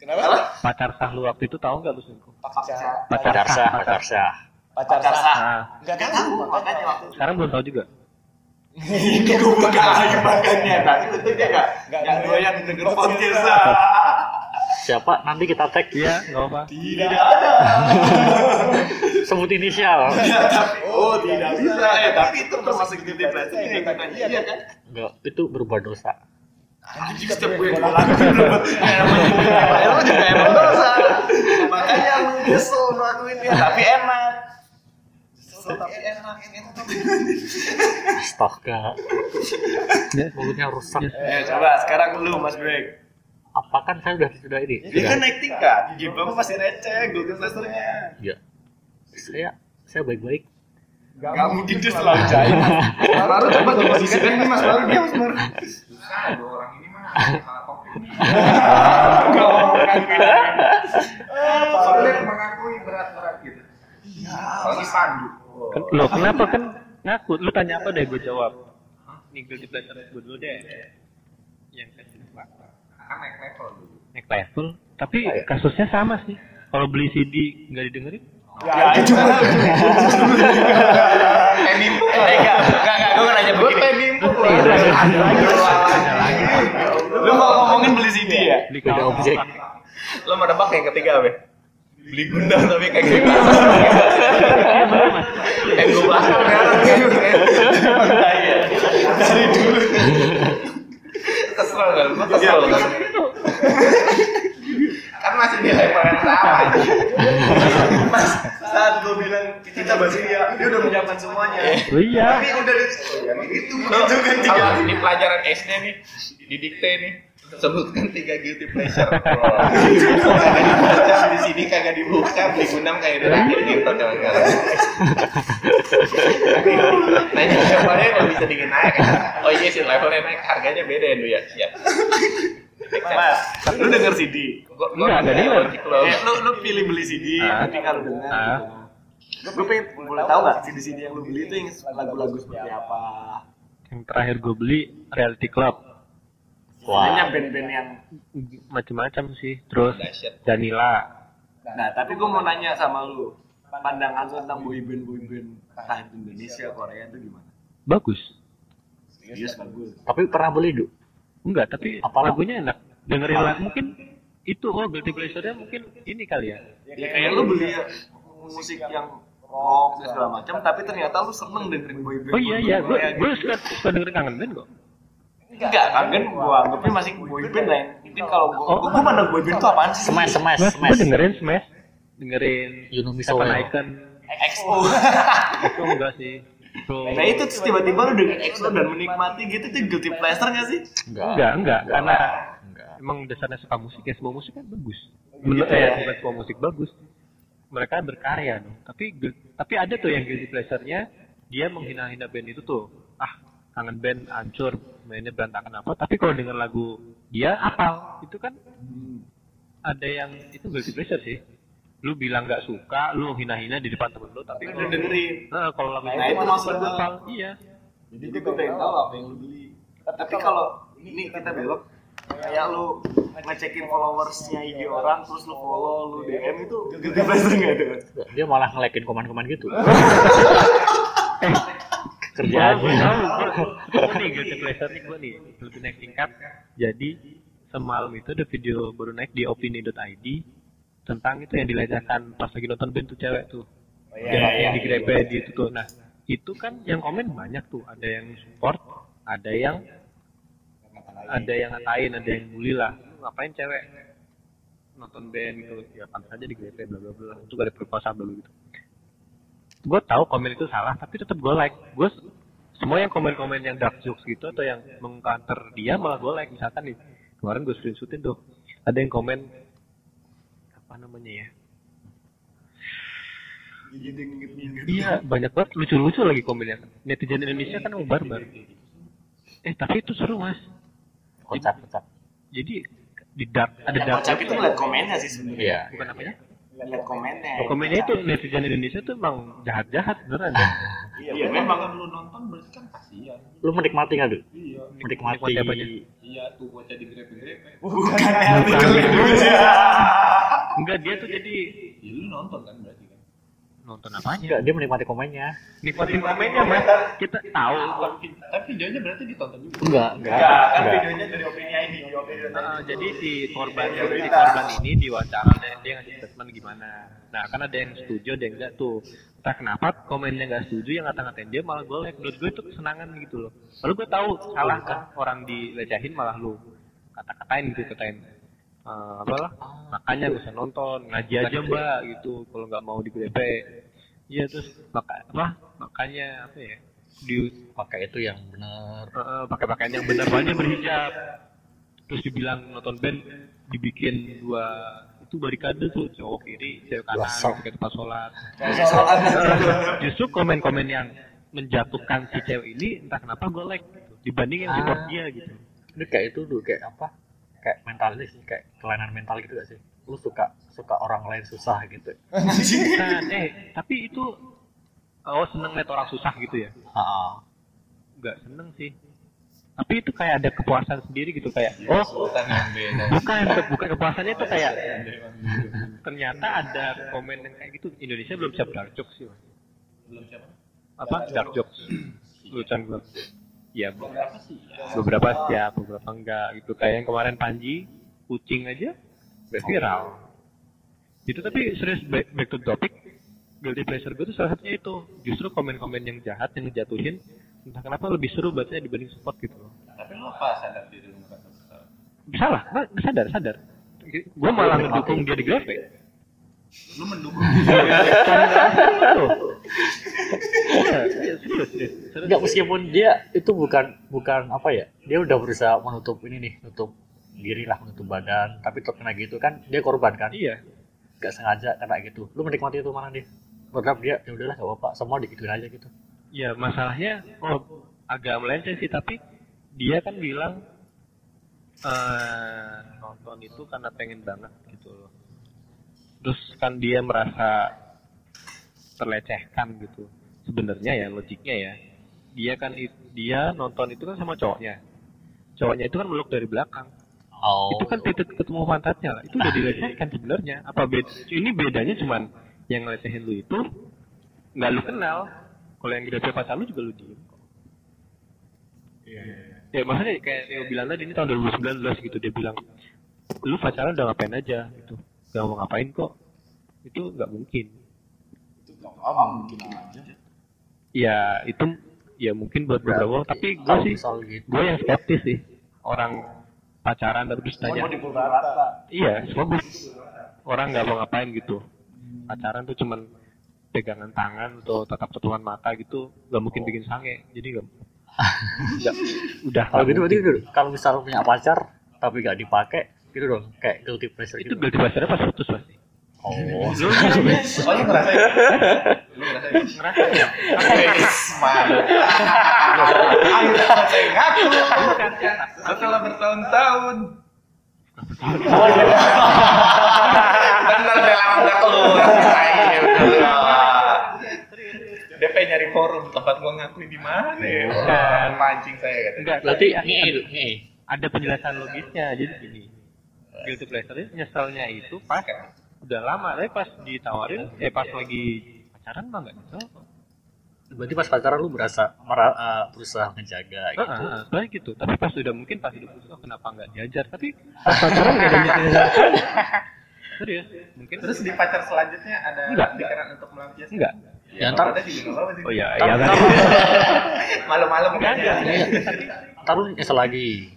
Kenapa? Pacar sah lu waktu itu tahu nggak lu selingkuh? Pacar. pacar sah, pacar sah. Pacar sah. Enggak tahu makanya waktu itu. sekarang belum tahu juga. Ini gue buka lagi makanya. Tapi tentu dia nggak nggak doyan denger podcast. Siapa? Nanti kita tag. Iya, nggak apa. Tidak ada. Sebut inisial. Tapi oh tidak bisa ya tapi itu termasuk yang kita iya kan Enggak, itu berubah dosa. Anjing setiap gue yang gue lu juga emang dosa. makanya lu nyesel ngelakuinnya tapi enak. Tapi enak. enak. Tapi Astaga. Mulutnya rusak. eh coba sekarang lu mas break Apa kan saya udah sudah ini? dia kan naik tingkat. Gibang masih receh guilty pleasure-nya Iya. Saya saya baik-baik. Gak mungkin dia selalu cair Baru coba coba sisihkan ini mas. Baru dia mas. Baru salah topik. Soalnya mengakui berat-berat gitu. Apalagi Pandu. Ken- Loh, kenapa kan ngaku? Lu tanya apa deh gue jawab. Nih guilty pleasure gue dulu deh. Yang kedua. Kan naik level dulu. Naik level. Tapi kasusnya sama sih. Kalau beli CD nggak didengerin? Ya, itu cuma Tenimpu. Eh, enggak, enggak, enggak, gue nanya Gue begini. tenimpu. Ada lagi. Lu mau ngomongin beli CD ya? Beli Beda objek. Lo mau nebak yang ketiga apa? Beli gundam tapi kayak gitu. Iya bener mas. Eh, gue bakal Dari dulu. Kesel kan? Kesel kan? Kan masih di level yang sama. Mas, saat gue bilang kita bahas ini ya, dia udah menyiapkan semuanya. Oh iya. Tapi udah di- ya itu Lo juga tiga. Di pelajaran SD nih, di dikte nih, sebutkan tiga guilty pleasure. Dibaca di sini kagak dibuka, beli gundam kayak terakhir gitu kawan-kawan. Nanya jawabannya kalau bisa dingin naik. Oh iya sih levelnya naik, harganya beda ya ya. Mas, lu denger CD. Gua Enggak, enggak denger. Eh, lu lu pilih beli CD, Ah. tapi kalau denger. Ah. Gue pengen boleh tahu nggak CD-CD yang lu beli itu yang lagu-lagu seperti apa? Yang terakhir gue beli Reality Club. Wah. band-band yang Macem-macem sih. Terus. Danila. Nah, tapi gue mau nanya sama lu, pandangan lu tentang boyband boyband entah Indonesia, Korea itu gimana? Bagus. Serius bagus. Tapi pernah beli, Du? Enggak, tapi Apa? lagunya enak. Dengerin lagu mungkin itu oh guilty pleasure-nya mungkin ini kali ya. Ya kayak lu beli musik yang rock dan segala macam, tapi ternyata lu seneng dengerin boyband. Oh iya iya, gue gue gitu. suka suka dengerin kangen band kok. Enggak, kangen gua anggapnya masih boyband lah. Mungkin kalau gua, Oh. gua, gua mandang boyband itu apaan sih? Smash, smash, Smash, gue dengerin Smash, dengerin Yunumi Seven Soul. Icon. EXO. Itu enggak sih. So, nah itu terus tiba-tiba lu dengan EXO dan menikmati gitu tuh guilty pleasure nggak sih? enggak enggak karena Enggak. emang dasarnya suka musik ya semua musik kan bagus. Gitu Menurut ya. saya bukan semua musik bagus. Mereka berkarya dong. Tapi tapi ada tuh yang guilty pleasure-nya dia menghina-hina band itu tuh. Ah, kangen band hancur, mainnya berantakan apa. Tapi kalau denger lagu dia apal, itu kan ada yang itu guilty pleasure sih. Lu bilang nggak suka, lu hina-hina di depan temen lu, tapi Udah dengerin. Nah, kalau lagu Nah, itu maksud apal, iya. Jadi gue pengen tahu apa yang lu beli. Tapi kalau ini kita belok kayak lu ngecekin followersnya IG orang terus lu follow lu DM itu pleasure nggak ada? Dia malah ngelekin komen-komen gitu. Eh, Kerjaan. Gue tahu, gue nih guilty pleasure nih gue nih lebih naik tingkat. Jadi semalam itu ada video baru naik di opini.id tentang itu yang dilecehkan pas lagi nonton band tuh cewek tuh. iya, yang, iya, yang digrepe di itu tuh. Nah itu kan yang komen banyak tuh. Ada yang support, ada yang ada yang ngatain, ada yang bully lah. Ngapain cewek nonton band gitu? Ya pantas aja digrepe bla bla bla. Itu gak ada perkosaan bla gitu gue tahu komen itu salah tapi tetap gue like gue semua yang komen-komen yang dark jokes gitu atau yang mengcounter dia malah gue like misalkan nih kemarin gue screenshotin tuh ada yang komen namanya ya iya banyak banget lucu-lucu lagi komennya netizen Indonesia kan mau barbar eh tapi itu seru mas Kocak, kocak. jadi di dark ada dark kocak itu ngeliat komennya sih sebenarnya. Iya. bukan apanya Ngeliat komennya. komennya itu netizen Indonesia tuh emang jahat-jahat beneran Iya, memang lu nonton berarti kan kasihan. Lu menikmati nggak, Du? Iya. Menikmati. Menikmati apanya? Iya tuh bocah di grepe-grepe. Bukan ya. enggak dia tuh jadi Ya lu nonton kan berarti kan. nonton apanya Enggak, dia menikmati komennya. nikmatin komennya mas kita tahu Tapi videonya berarti ditonton juga. Enggak, enggak. Enggak, kan Enggak. videonya dari opini ID, di opini. Nah, jadi si korban si korban ini diwawancara dia, dia ngasih statement gimana nah kan ada yang setuju ada yang enggak tuh. Entah kenapa komennya nggak setuju yang ngata-ngatain dia malah gue like. Menurut gue itu kesenangan gitu loh. Lalu gue tahu salah kan orang dilecehin malah lu kata-katain gitu katain eh, apa lah makanya usah nonton ngaji aja mbak gitu kalau nggak mau digrepe iya terus maka apa makanya apa ya di Pakai itu yang benar. Eh, pakai pakaian yang benar. Banget berhijab. Terus dibilang nonton band dibikin dua itu barikade tuh cowok kiri cewek kanan Wasap. pakai tempat sholat. Justru komen-komen yang menjatuhkan si cewek ini entah kenapa gue like gitu. dibanding yang support dia gitu. Ini kayak itu tuh kayak apa? Kayak mentalis sih kayak kelainan mental gitu gak sih? Lu suka suka orang lain susah gitu. Bukan, eh tapi itu oh seneng liat orang susah gitu ya? Ah nggak seneng sih tapi itu kayak ada kepuasan sendiri gitu kayak oh yang beda. bukan bukan kepuasannya itu kayak ternyata ada komen yang kayak gitu. Indonesia belum siap dark jokes sih Mas. Belum siapa? apa? Dark jokes. lucuan belum ya beberapa sih. Beberapa siap beberapa enggak gitu. Kayak yang kemarin Panji kucing aja udah viral. Itu tapi serius back, back to topic. Guilty pleasure gue tuh salah satunya itu. Justru komen-komen yang jahat yang ngejatuhin entah kenapa lebih seru bacanya dibanding support gitu loh? Tapi lu apa sadar diri lu bersalah? salah nggak sadar sadar. Gue malah ngedukung dia di GP Lu mendukung Iya, iya, serius, serius. Serius. Enggak meskipun dia itu bukan bukan apa ya dia udah berusaha menutup ini nih nutup diri lah menutup badan tapi tetap kena gitu kan dia korban kan? Iya. nggak sengaja kena gitu. Lu menikmati itu mana dia berharap dia ya udahlah gak apa-apa semua digituin aja gitu Ya masalahnya oh, agak melenceng sih tapi dia kan bilang eh nonton itu karena pengen banget gitu loh. Terus kan dia merasa terlecehkan gitu. Sebenarnya ya logiknya ya. Dia kan dia nonton itu kan sama cowoknya. Cowoknya itu kan meluk dari belakang. oh Itu kan titik ketemu pantatnya lah. Itu udah dilecehkan sebenarnya. Apa beda? Ini bedanya cuman yang ngelecehin lu itu nggak lu kenal. Kalau yang gede pacar lu juga lu diem kok. Ya maksudnya kayak Neo bilang tadi ini tahun 2019 gitu dia bilang lu pacaran udah ngapain aja gitu. Gak mau ngapain kok. Itu nggak mungkin. Oh, mungkin aja. Ya itu ya mungkin buat beberapa tapi gue sih gitu gue yang skeptis sih orang pacaran tapi terus Semua tanya. Iya, semua bus- orang nggak mau ngapain gitu. Pacaran tuh cuman pegangan tangan atau tatap tatapan mata gitu, nggak mungkin bikin sange. Jadi nggak, nggak, udah. kalau gitu berarti gitu, kalau misal punya pacar tapi gak dipakai gitu dong kayak guilty pleasure itu gitu berarti pacarnya pas putus pasti. oh Oh lu? Lu? Ngerasa ya? Setelah bertahun-tahun. Bener deh lama udah keluar. Pengen nyari forum tempat gua ngakuin di mana ya? Bukan. Mancing saya katanya. Enggak, berarti nih ada, penjelasan logisnya. Jadi gini, guilty pleasure nyeselnya itu pas udah lama, tapi pas ditawarin, eh pas lagi pacaran mah nggak nyesel. berarti pas pacaran lu berasa mera, uh, berusaha menjaga gitu Heeh, sebenarnya gitu. Tapi pas udah mungkin pas udah putus, oh, kenapa nggak diajar? Tapi pas pacaran nggak ada nyesel Serius, mungkin Terus di pacar selanjutnya ada Enggak. pikiran untuk melampiaskan? enggak. Ya ntar apa-apa. Oh iya, iya kan. Malam-malam Enggak kan ya. ntar lu nyesel lagi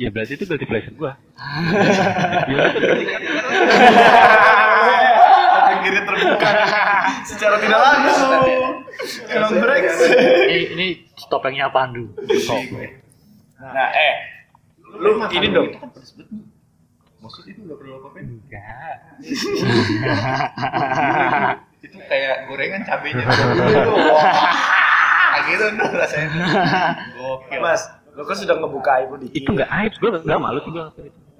Ya berarti itu guilty pleasure gua. Kiri terbuka secara tidak langsung. Kompleks. ini ini topengnya Pandu Nah, eh, lu ini dong. Maksud itu nggak perlu apa-apain. Enggak. Itu kayak gorengan cabenya. Wah, gitu tuh rasanya. Gokil. Mas, lu kan sudah ngebuka ibu dikit. Itu enggak aib, gua enggak malu sih itu.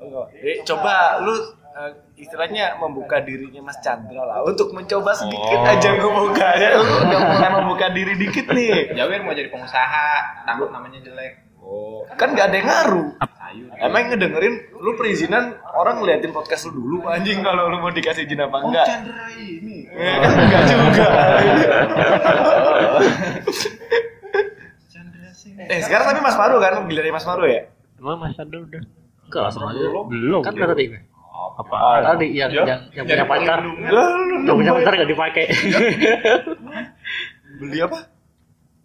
Enggak. Eh, coba lu eh, istilahnya membuka dirinya Mas Chandra lah untuk mencoba sedikit Oh. aja ngebuka ya. Lu udah mulai membuka diri dikit nih. Jawir mau jadi pengusaha, takut namanya jelek. Oh, kan gak ada yang ngaruh. Ayo. Emang ngedengerin lu perizinan orang ngeliatin podcast lu dulu anjing kalau lu mau dikasih izin apa enggak? Chandra ini. Eh, kan enggak juga. Chandra sih. eh, sekarang tapi Mas Maru kan giliran Mas Maru ya? Emang Mas Chandra udah enggak langsung aja belum. kan udah tadi Apa? tadi yang Ya, yang yang punya pacar yang punya pacar gak dipakai Beli apa?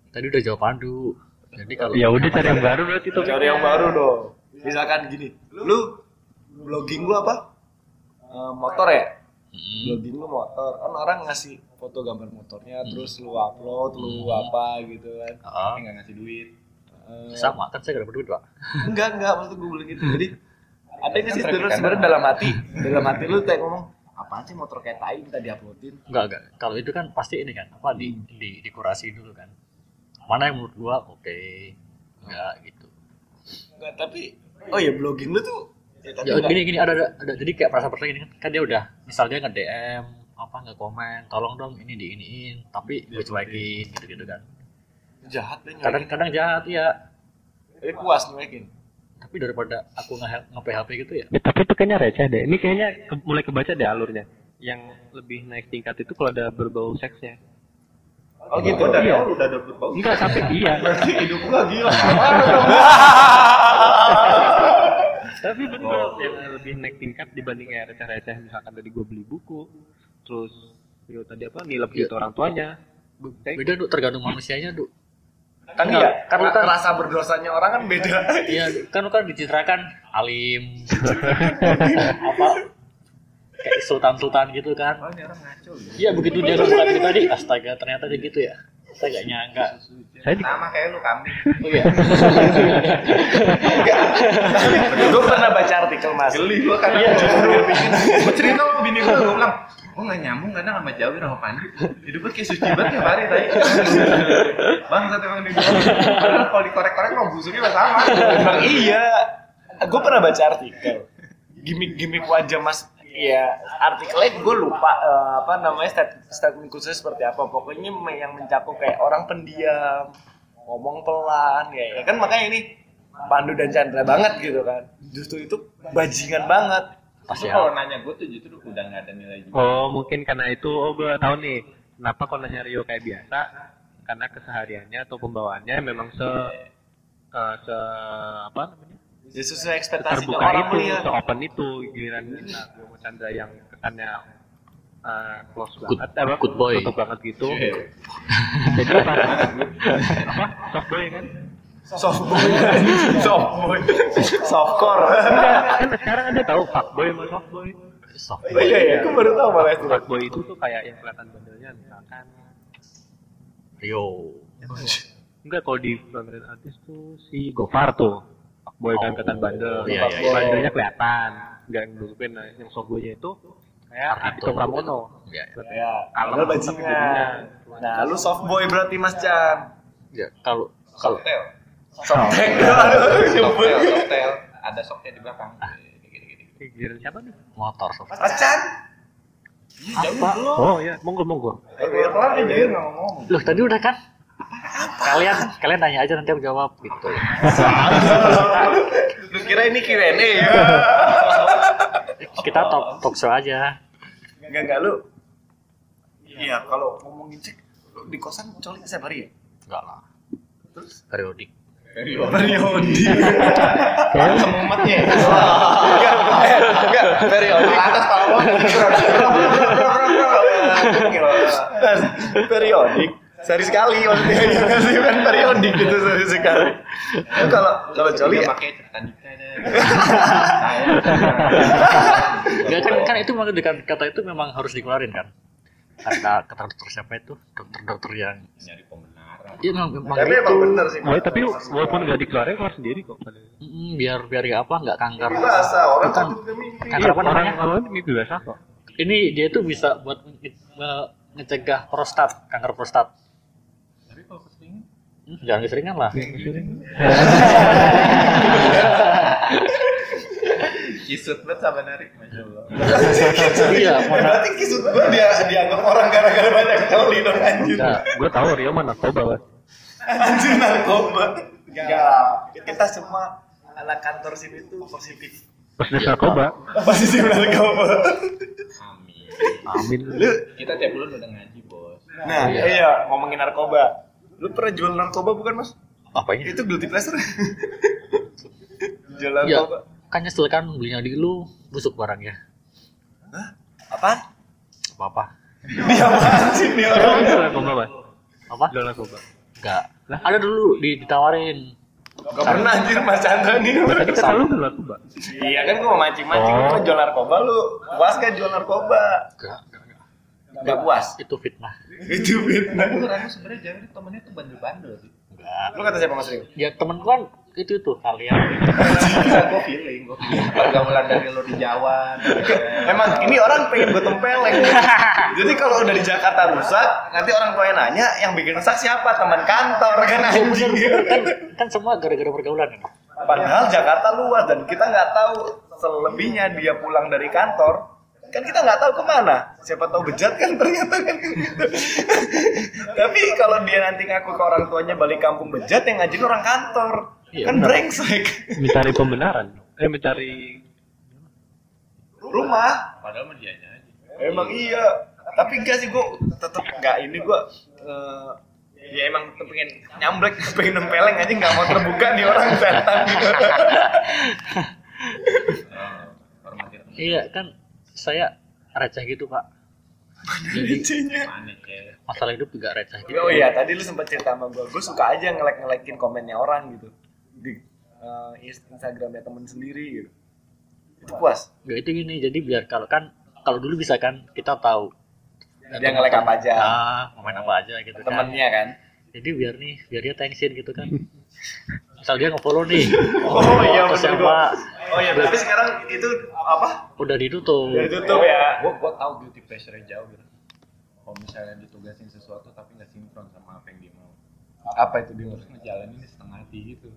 tadi udah jawab Pandu jadi kalau Ya udah cari yang baru berarti itu. Cari yang baru dong. Misalkan gini, lu blogging lu apa? Eh, motor ya? Hmm. Blogging lu motor. Kan orang ngasih foto gambar motornya, terus lu upload, lu apa gitu kan. Ah, nggak ngasih duit. Eh, sama kan saya gak dapet duit pak enggak, enggak, maksud gue bilang gitu. Jadi ada nggak sih Kan sebenarnya dalam hati, dalam hati lu kayak ngomong, apaan sih motor kayak tai minta diuploadin? enggak enggak kalau itu kan pasti ini kan apa di di dikurasi dulu kan mana yang menurut gua oke enggak gitu Enggak, tapi oh ya blogging lu tuh ya, tapi Ya, gini gini ada, ada ada jadi kayak perasaan perasaan gini kan kan dia udah misalnya nge DM apa nge komen tolong dong ini di iniin tapi gue cuekin gitu gitu kan jahat deh kadang kadang jahat ya tapi puas nyuekin tapi daripada aku nge nge PHP gitu ya Ya, tapi itu kayaknya receh deh. Ini kayaknya ke- mulai kebaca deh alurnya. Yang lebih naik tingkat itu kalau ada berbau seksnya. Oh gitu Gua dari Iya. awal udah ada berbau. Enggak, tapi iya. Berarti hidup gua gila. tapi bener yang lebih naik tingkat dibanding kayak receh-receh misalkan tadi gue beli buku terus yo tadi apa nilep Iya. gitu orang tuanya beda tuh tergantung manusianya tuh kan iya kan lu kan rasa berdosanya orang kan beda iya kan kan dicitrakan alim apa kayak sultan-sultan gitu kan Oh, ini orang ngaco. ya. iya begitu dia nonton itu tadi astaga ternyata dia gitu ya saya gak nyangka saya Sama kayak lu kambing. oh iya gue pernah baca artikel mas Geli gua kan. Iya. Gua cerita sama bini gua, gua bilang, gua nggak nyambung kadang sama Jawir sama Pandi. Hidupnya kayak suci banget tiap hari tadi. Bang, satu emang ini gua. Padahal kalau dikorek-korek mah busuknya sama. Emang iya gue pernah baca artikel gimmick-gimmick wajah mas ya artikelnya gue lupa eh, apa namanya stat- statement khusus seperti apa. Pokoknya yang mencakup kayak orang pendiam ngomong pelan kayak ya kan makanya ini Pandu dan Chandra banget gitu kan. Justru itu bajingan banget. Pasti Lu kalau nanya gua tuh justru udah nggak ada nilai juga. oh mungkin karena itu oh gue tahu nih kenapa kontennya Rio kayak biasa? Karena kesehariannya atau pembawaannya memang se eh, se apa namanya ya sesuai ekspektasi terbuka orang itu melihat. se open itu giliran kita Rio Chandra yang kesannya eh, close Good- banget. Apa? good boy. tutup banget gitu. Iya. jadi apa? Apa? Soft boy kan? Soft boy. Soft boy. Soft core. Kan sekarang ada tahu fuckboy sama softboy soft oh iya iya gue baru tahu malah itu. Fuckboy itu tuh kayak yang kelihatan bandelnya misalkan. Rio enggak kalau di pemeran artis tuh si Gofar tuh fuckboy kan Oh, kelihatan bandel iya, iya, iya. bandelnya kelihatan enggak nutupin nah, yang softboynya itu kayak. Ardhito Pramono ya, ya kalau bajingan nah lu soft boy berarti mas Chan ya kalau kalau Softel. Softel, softel. Ada soknya di belakang. Eh, giliran siapa nih motor soft Mas Chan. apa oh ya monggo monggo Eh, biar kelar nggak ngomong. loh tadi udah kan kalian kalian tanya aja nanti aku jawab gitu Lu kira ini Q&A ya? kita talk talk show aja Enggak enggak lu. Iya, kalau ngomongin cek lu di kosan coli setiap hari ya? enggak lah periodik Periodi. Kayak Mumetnya. Enggak, eh, enggak, periodi. Atas kalau Periodik. Sehari sekali maksudnya ya nggak sih kan periodik gitu sehari sekali. Kalau kalau coli ya pakai dikit aja. enggak kan kan itu memang dengan kata itu memang harus dikeluarin kan kata kata dokter siapa itu dokter-dokter yang Nyari pembenaran. iya memang, memang Tapi itu bener sih. Oh, tapi walaupun nggak dikeluarin keluar sendiri kok. Mm, biar biar nggak apa nggak kanker Biasa orang mimpi. kanker apa namanya Iya, orang mimpi biasa kok. ini dia itu bisa buat ngecegah prostat kanker prostat Tapi kalau keseringan Hmm, jangan keseringan lah kisut banget sama narik, masya Allah. iya mana Berarti kisut gua dia dianggap orang gara-gara banyak coli dong anjir. Nah, Gue tahu Rio mah narkoba Bas. Anjir narkoba. Enggak. Kita semua anak kantor sini tuh positif. Pas dia narkoba. Positif narkoba. Amin. Amin. Kita tiap bulan udah ngaji, Bos. Nah, iya ngomongin narkoba. Lu pernah jual narkoba bukan, Mas? apanya Itu guilty pleasure. jual ya narkoba. kan nyesel kan belinya di lu busuk barangnya Apaan? apa apa Dia apaan sih dia orang? Jual narkoba apa Jual narkoba. enggak ada dulu di, ditawarin Gak pernah anjir Mas Chandra nih. Tadi kan lu jual narkoba. Iya kan gua mau mancing-mancing, lu Oh. pernah jual narkoba lu. Puas kan jual narkoba? enggak Enggak puas. itu fitnah Itu fitnah. Aku ragu sebenarnya itu temennya tuh bandel-bandel sih. enggak Lu kata siapa Mas Rio? ya temen gua kan itu tuh kalian gue feeling, gue feeling. Pergaulan dari lo di Jawa. Emang ini orang pengen gue tempeleng. Jadi kalau udah di Jakarta rusak, nanti orang tuanya nanya yang bikin rusak siapa? Teman kantor kan anjing. kan kan semua gara-gara pergaulan kan Padahal Jakarta luas dan kita nggak tahu selebihnya dia pulang dari kantor kan kita nggak tahu ke mana siapa tahu bejat kan ternyata kan gitu. tapi kalau dia nanti ngaku ke orang tuanya balik kampung bejat yang ngajin orang kantor Iya, kan benar. brengsek mencari pembenaran eh mencari rumah Padahal mah dianya aja. emang iya tapi enggak sih gua tetap nggak ini gua eh, ya emang pengen nyambrek pengen nempeleng aja nggak mau terbuka nih orang setan gitu teman. Iya kan saya receh gitu pak. Jadi ya. masalah hidup juga receh gitu. Oh iya, tadi lu sempat cerita sama gue. Gue suka aja ngelek-ngelekin komennya orang gitu di eh, Instagramnya temen sendiri gitu. Itu puas. Gak itu gini jadi biar kalau kan kalau dulu bisa kan kita tahu Dia ngelek apa aja. ah mau main apa aja gitu kan. Temennya kan. Jadi biar nih biar dia tensin gitu kan. Misal dia nge-follow nih. Oh iya, ke bener siapa gua. Oh iya, berarti sekarang itu apa? udah ditutup. Udah ditutup ya. Gue gue tahu guilty pleasure jauh gitu. Kalau misalnya ditugasin sesuatu tapi nggak sinkron sama apa yang dia mau. Apa itu dia? Terus ngejalanin ini setengah hati gitu.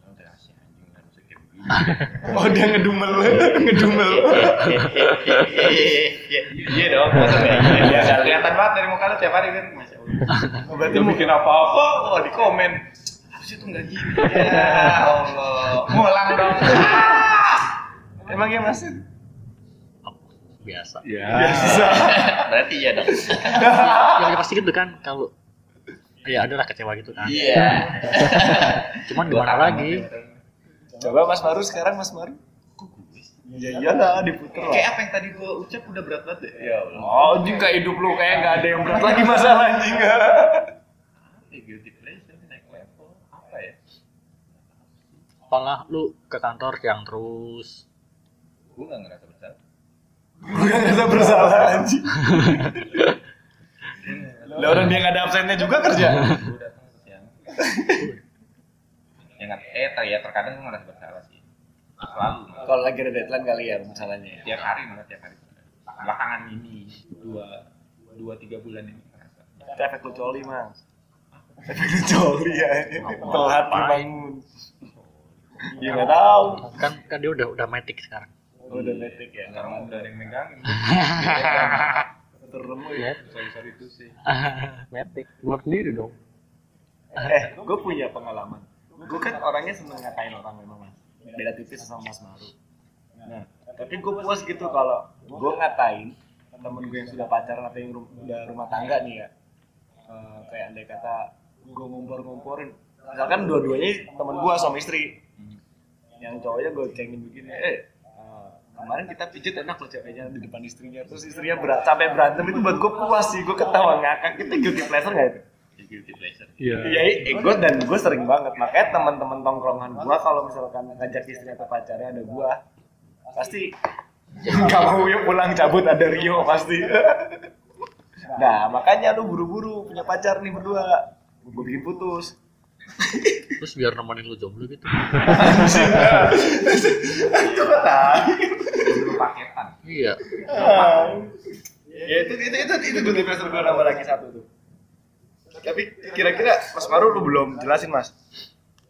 Nah, udah asih anjing nggak bisa kayak begini. Oh dia ngedumel, ngedumel. Iya iya dong. maksudnya Iya iya. Kelihatan banget dari muka lu tiap hari kan. Masya Allah. Oh, berarti Dia mau bikin apa-apa, wah di komen. Itu nggak gini. Ya Allah. Ngulang dong. emang ya mas? Biasa. ya Berarti iya dong. Ya, ya pasti gitu kan kalau ya ada lah kecewa gitu kan. Iya. Cuman gimana lagi? Coba Mas Maru sekarang Mas Maru. Iya iyalah diputer lah. Kayak apa yang tadi gua ucap udah berat banget ya? Ya Allah. Oh, juga hidup lu kayak nggak ada yang berat lagi masalah anjing. Eh, guilty pleasure naik level apa ya? Apalah lu ke kantor siang terus. Gua nggak ngerasa bersalah. Gue gak ngerasa bersalah anjing. Lah orang dia nggak ada absennya juga kerja. Gua datang siang. ya nggak eh ter- ya terkadang gua ngerasa bersalah sih. Selalu. Kalau lagi ada deadline kali ya masalahnya ya. tiap hari malah tiap hari. Belakangan ini dua dua tiga bulan ini ngerasa. Itu efek lu coli mas. Efek lu coli ya. Telat bangun. Ya nggak tahu. Kan kan dia udah udah matic sekarang. Udah metik ya. Sekarang udah ada yang megangin. Serem lu ya. Sorry sorry itu sih. metik buat sendiri dong Eh, gue punya pengalaman. Gue kan orangnya seneng ngatain orang memang mas. Beda tipis sama Mas Maru. Nah, tapi gue puas gitu kalau gue ngatain temen gue yang sudah pacaran atau yang rum- udah rumah tangga nih ya. Eh, kayak andai kata gue ngompor-ngomporin. Misalkan dua-duanya temen gue suami istri. Yang cowoknya gue cengin begini, eh eh, kemarin kita pijit enak loh ceweknya di depan istrinya terus istrinya berat, sampai berantem itu buat gue puas sih gue ketawa ngakak itu guilty pleasure nggak itu? Ya, guilty pleasure. iya Iya, ego dan gue sering banget. Makanya teman-teman tongkrongan gue kalau misalkan ngajak istri atau pacarnya ada gue, pasti nggak mau yuk pulang cabut ada Rio pasti. nah makanya lu buru-buru punya pacar nih berdua, gue bikin putus. Terus biar nemenin lu jomblo gitu. Itu paketan. Iya. Ya itu itu itu itu gue investor gue nambah lagi satu tuh. Tapi kira-kira Mas Maru lu belum jelasin Mas.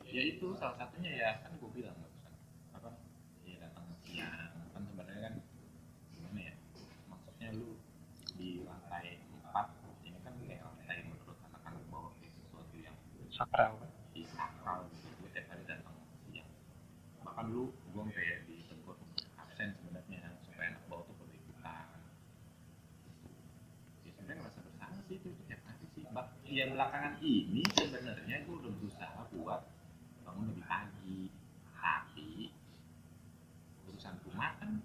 Ya itu salah satunya ya kan gue bilang apa ya datang siang kan sebenarnya kan gimana ya maksudnya lu di lantai empat ini kan kayak lantai menurut anak-anak bawah kayak sesuatu yang sakral gitu gue tiap hari datang siang bahkan dulu gue kayak ditegur absen sebenarnya supaya anak bawah tuh perlu ikutan ya sebenarnya ngerasa bersalah sih itu tiap hari sih Bak, ya belakangan ini sebenarnya gue udah berusaha buat bangun lebih pagi tapi urusan rumah kan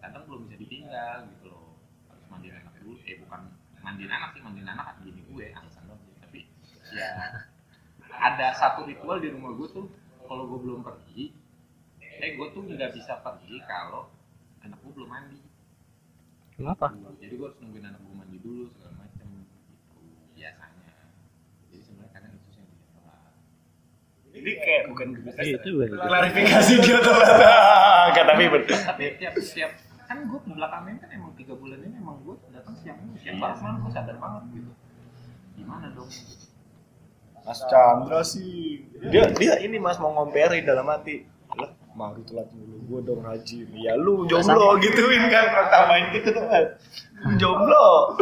kadang belum bisa ditinggal gitu loh. Harus mandiin anak dulu eh bukan mandiin anak sih mandiin anak kan gini gue alasan dong tapi ya ada satu ritual di rumah gue tuh kalau gue belum pergi eh gue tuh nggak bisa pergi kalau anak gue belum mandi. Kenapa? Jadi gue harus nungguin anak gue mandi dulu segala gitu biasanya jadi sebenarnya kadang itu sih yang bikin telat Ini kayak bukan Iya, itu klarifikasi dia telat. Enggak tapi betul. tapi tiap tiap kan gue belakangan kan emang tiga bulan ini emang gue datang siang siang banget malah gue sadar banget gitu. Gimana dong? Mas Chandra sih. Dia dia ini mas mau ngomperin dalam hati. Lah mari telat dulu. Gue dong rajin ya lu jomblo gituin kan pertamain gitu tuh kan jomblo.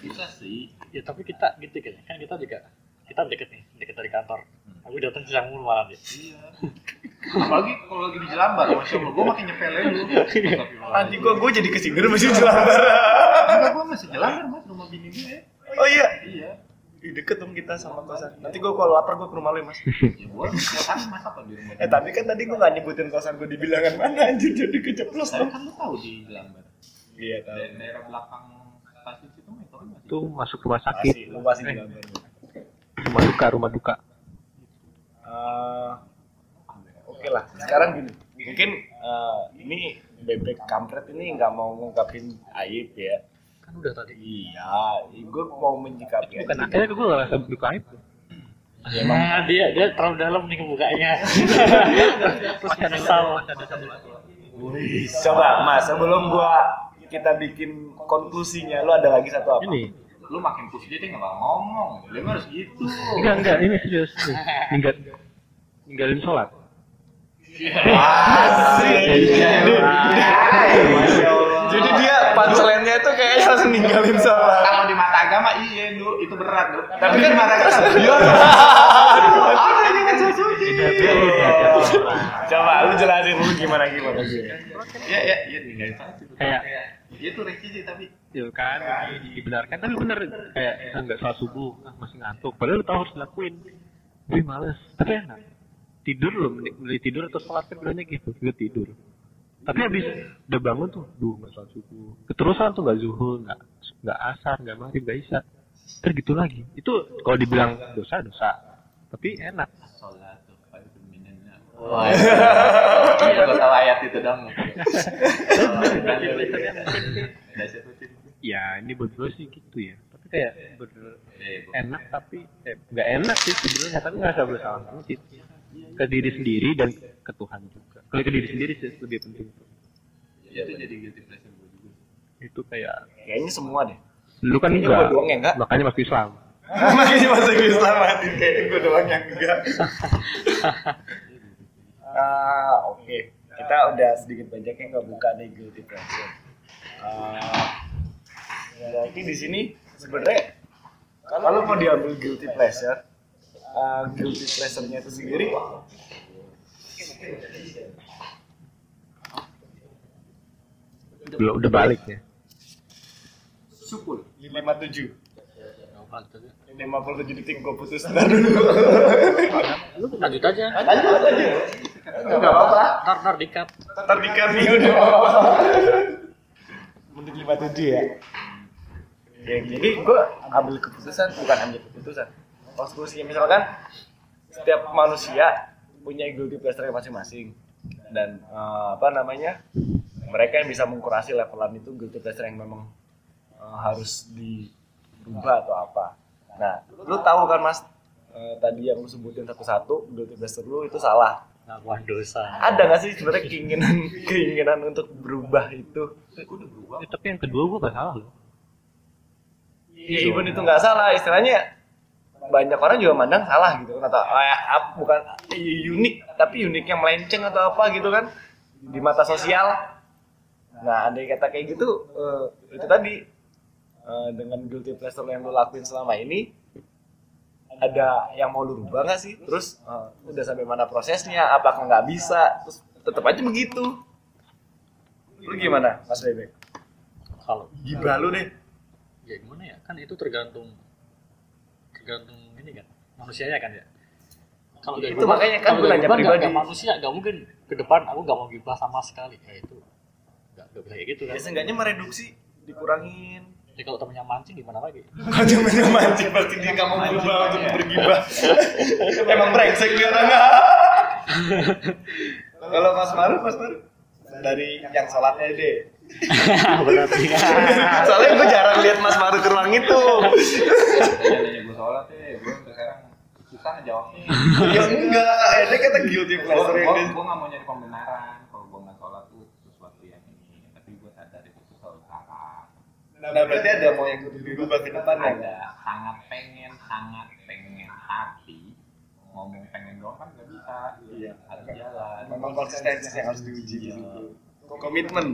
Bisa sih. ya tapi kita gitu kan. Kan kita juga kita deket nih deket dari kantor aku datang siang mulu malam ya Iya. Apalagi kalau lagi di Jelambar, masya Allah, gue makin nyepelin lu. anjing gua gue jadi kesinggur masih jelambar Enggak, gue masih Jelambar mas, rumah bini gue. oh iya Iya. Ih, deket dong kita sama kosan nanti gue kalau lapar gue ke rumah lu ya mas Ya gue hari mas apa di rumah. eh tapi kan tadi gue gak nyebutin kosan gue di bilangan mana anjir jadi keceplos dong kan lu tahu di Jelambar. iya tahu Da- Daerah belakang stasiun situ metro masih. Itu masuk rumah sakit. masih lu masih jelambar Rumah duka, rumah duka. Eh, oke lah sekarang gini. Mungkin eh, ini bebek kampret ini nggak mau ngungkapin aib ya. Kan udah tadi. Iya gue mau menyikapi Bukan akhirnya gue ngerasa duka itu. nah dia dia terlalu dalam nih kebukanya. Terus coba mas sebelum gua kita bikin konklusinya lu ada lagi satu apa? Ini, Lu makin push dia dia nggak ngomong. Dia harus gitu. enggak enggak, ini serius. Ini. Ninggal, ninggalin sholat. jadi dia punchline-nya itu kayaknya langsung ninggalin sholat Kalau di mata agama iya lu itu berat lu. Tapi kan di mata agama dia Apa ini kan suci? coba lu jelasin lu gimana gimana Ya ya iya ninggalin satu. Kayak Dia tuh receh sih tapi ya kan dibenarkan. Tapi bener kayak nggak sholat subuh masih ngantuk. Padahal lu tahu harus dilakuin. Tapi males. Tapi enak. Tidur mending mending tidur atau sholat kan bilangnya gitu gue tidur. Tapi habis udah bangun tuh duh nggak sholat subuh. Keterusan tuh nggak zuhur nggak nggak asar nggak maghrib nggak isya. Terus gitu lagi. Itu kalau dibilang dosa dosa. Tapi enak. Sholat Wah, iya, gue tahu ayat itu dong. Ya ini buat gue sih gitu ya. Tapi kayak bener Eh, gua- enak tapi eh, nggak enak sih sebenarnya. Tapi nggak usah bersalah sih. Ke diri sendiri dan ke Tuhan juga. Kalau ke diri sendiri sih lebih penting Itu. Jadi guilty pleasure gue juga. itu kayak kayaknya semua deh. Lu kan enggak. gua doang yang enggak. makanya masuk Islam. Makanya masuk Islam kayaknya gue doang yang enggak Ah, oke. Kita udah sedikit banyaknya nggak buka nih guilty pleasure. Ah, jadi di sini sebenarnya kalau mau diambil guilty pleasure ah, guilty pleasure-nya itu sendiri. Udah udah balik ya? Supul. 57 Lanjut 57 detik gue putus. Ntar dulu. Lu lanjut aja. Lanjut aja nggak apa-apa. ntar ntar dikat ntar di kami udah apa-apa. Menit 57 ya. Ya jadi gue ambil keputusan bukan ambil keputusan. Konklusinya misalkan setiap manusia punya guilty pleasure masing-masing. Dan eh, apa namanya mereka yang bisa mengkurasi levelan itu guilty pleasure yang memang eh, harus dirubah atau apa nah lu tahu kan mas? Eh, tadi yang lu sebutin satu-satu guilty pleasure lu itu salah. Ngakuan dosa. Ada nggak sih sebenarnya keinginan keinginan untuk berubah itu? Eh, tapi yang kedua gua gak salah loh. Ya even itu nggak salah. Istilahnya banyak orang juga mandang salah gitu. Kan atau eh, ap- bukan eh, unik tapi unik yang melenceng atau apa gitu kan di mata sosial. Nah ada yang kata kayak gitu eh, itu tadi eh, dengan guilty pleasure yang lu lakuin selama ini ada yang mau lu rubah nggak sih? Terus eh, udah sampai mana prosesnya? Apakah nggak bisa? Terus tetap aja begitu. Lu gimana mas bebek? Kalau gibah lu deh. Ya gimana ya? Kan itu tergantung tergantung ini kan manusianya kan ya. Kalau Itu makanya kan dari nanya pribadi. nggak manusia nggak mungkin ke depan aku nggak mau gibah sama sekali. Ya itu nggak nggak bisa kayak gitu kan. Ya seenggaknya mereduksi dikurangin ya kalau temennya mancing gimana lagi Kalau cuma mancing pasti dia nggak mau berubah untuk bergibah. Emang brengsek dia orangnya. Kalau Mas Maru, Mas Maru dari yang sholatnya deh. berarti Soalnya gue jarang lihat Mas Maru ke ruang itu. Jangan nanya gue sholat ya, gue sekarang susah ngejawabnya. ya enggak, dia kata guilty pleasure gue nggak mau nyari pembenaran kalau gue nggak sholat tuh sesuatu yang ini, tapi gue sadar itu sesuatu salah. Nah Nah berarti ada mau yang dirubah ke depan ya? ada sangat pengen sangat pengen hati ngomong pengen doang kan nggak bisa Iya. harus jalan Memang konsistensi yang harus diuji di Iya. situ. Komitmen.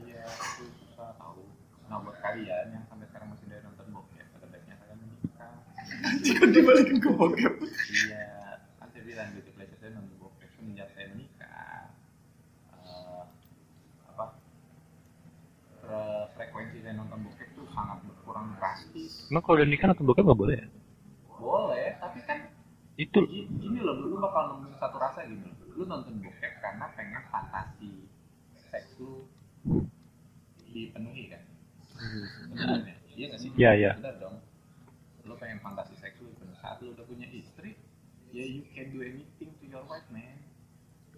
iya itu susah tahu nah buat kalian yang sampai sekarang masih dari nonton bokep pada baiknya kalian menikah Jika dibalikin ke bokep. iya kan saya bilang gitu pleasure saya nonton bokep semenjak saya menikah eh, apa fre- frekuensi saya nonton bokep tuh sangat berkurang drastis Emang kalau udah nikah nonton bokep nggak boleh ya? boleh tapi kan Itu. gini loh lu bakal nemuin satu rasa loh lu nonton bokep karena pengen fantasi seks lu dipenuhi kan? Ya iya nggak sih? Iya, iya. bener dong. Lu pengen fantasi seks lu dipenuhi. Saat lu udah punya istri ya you can do anything to your wife man.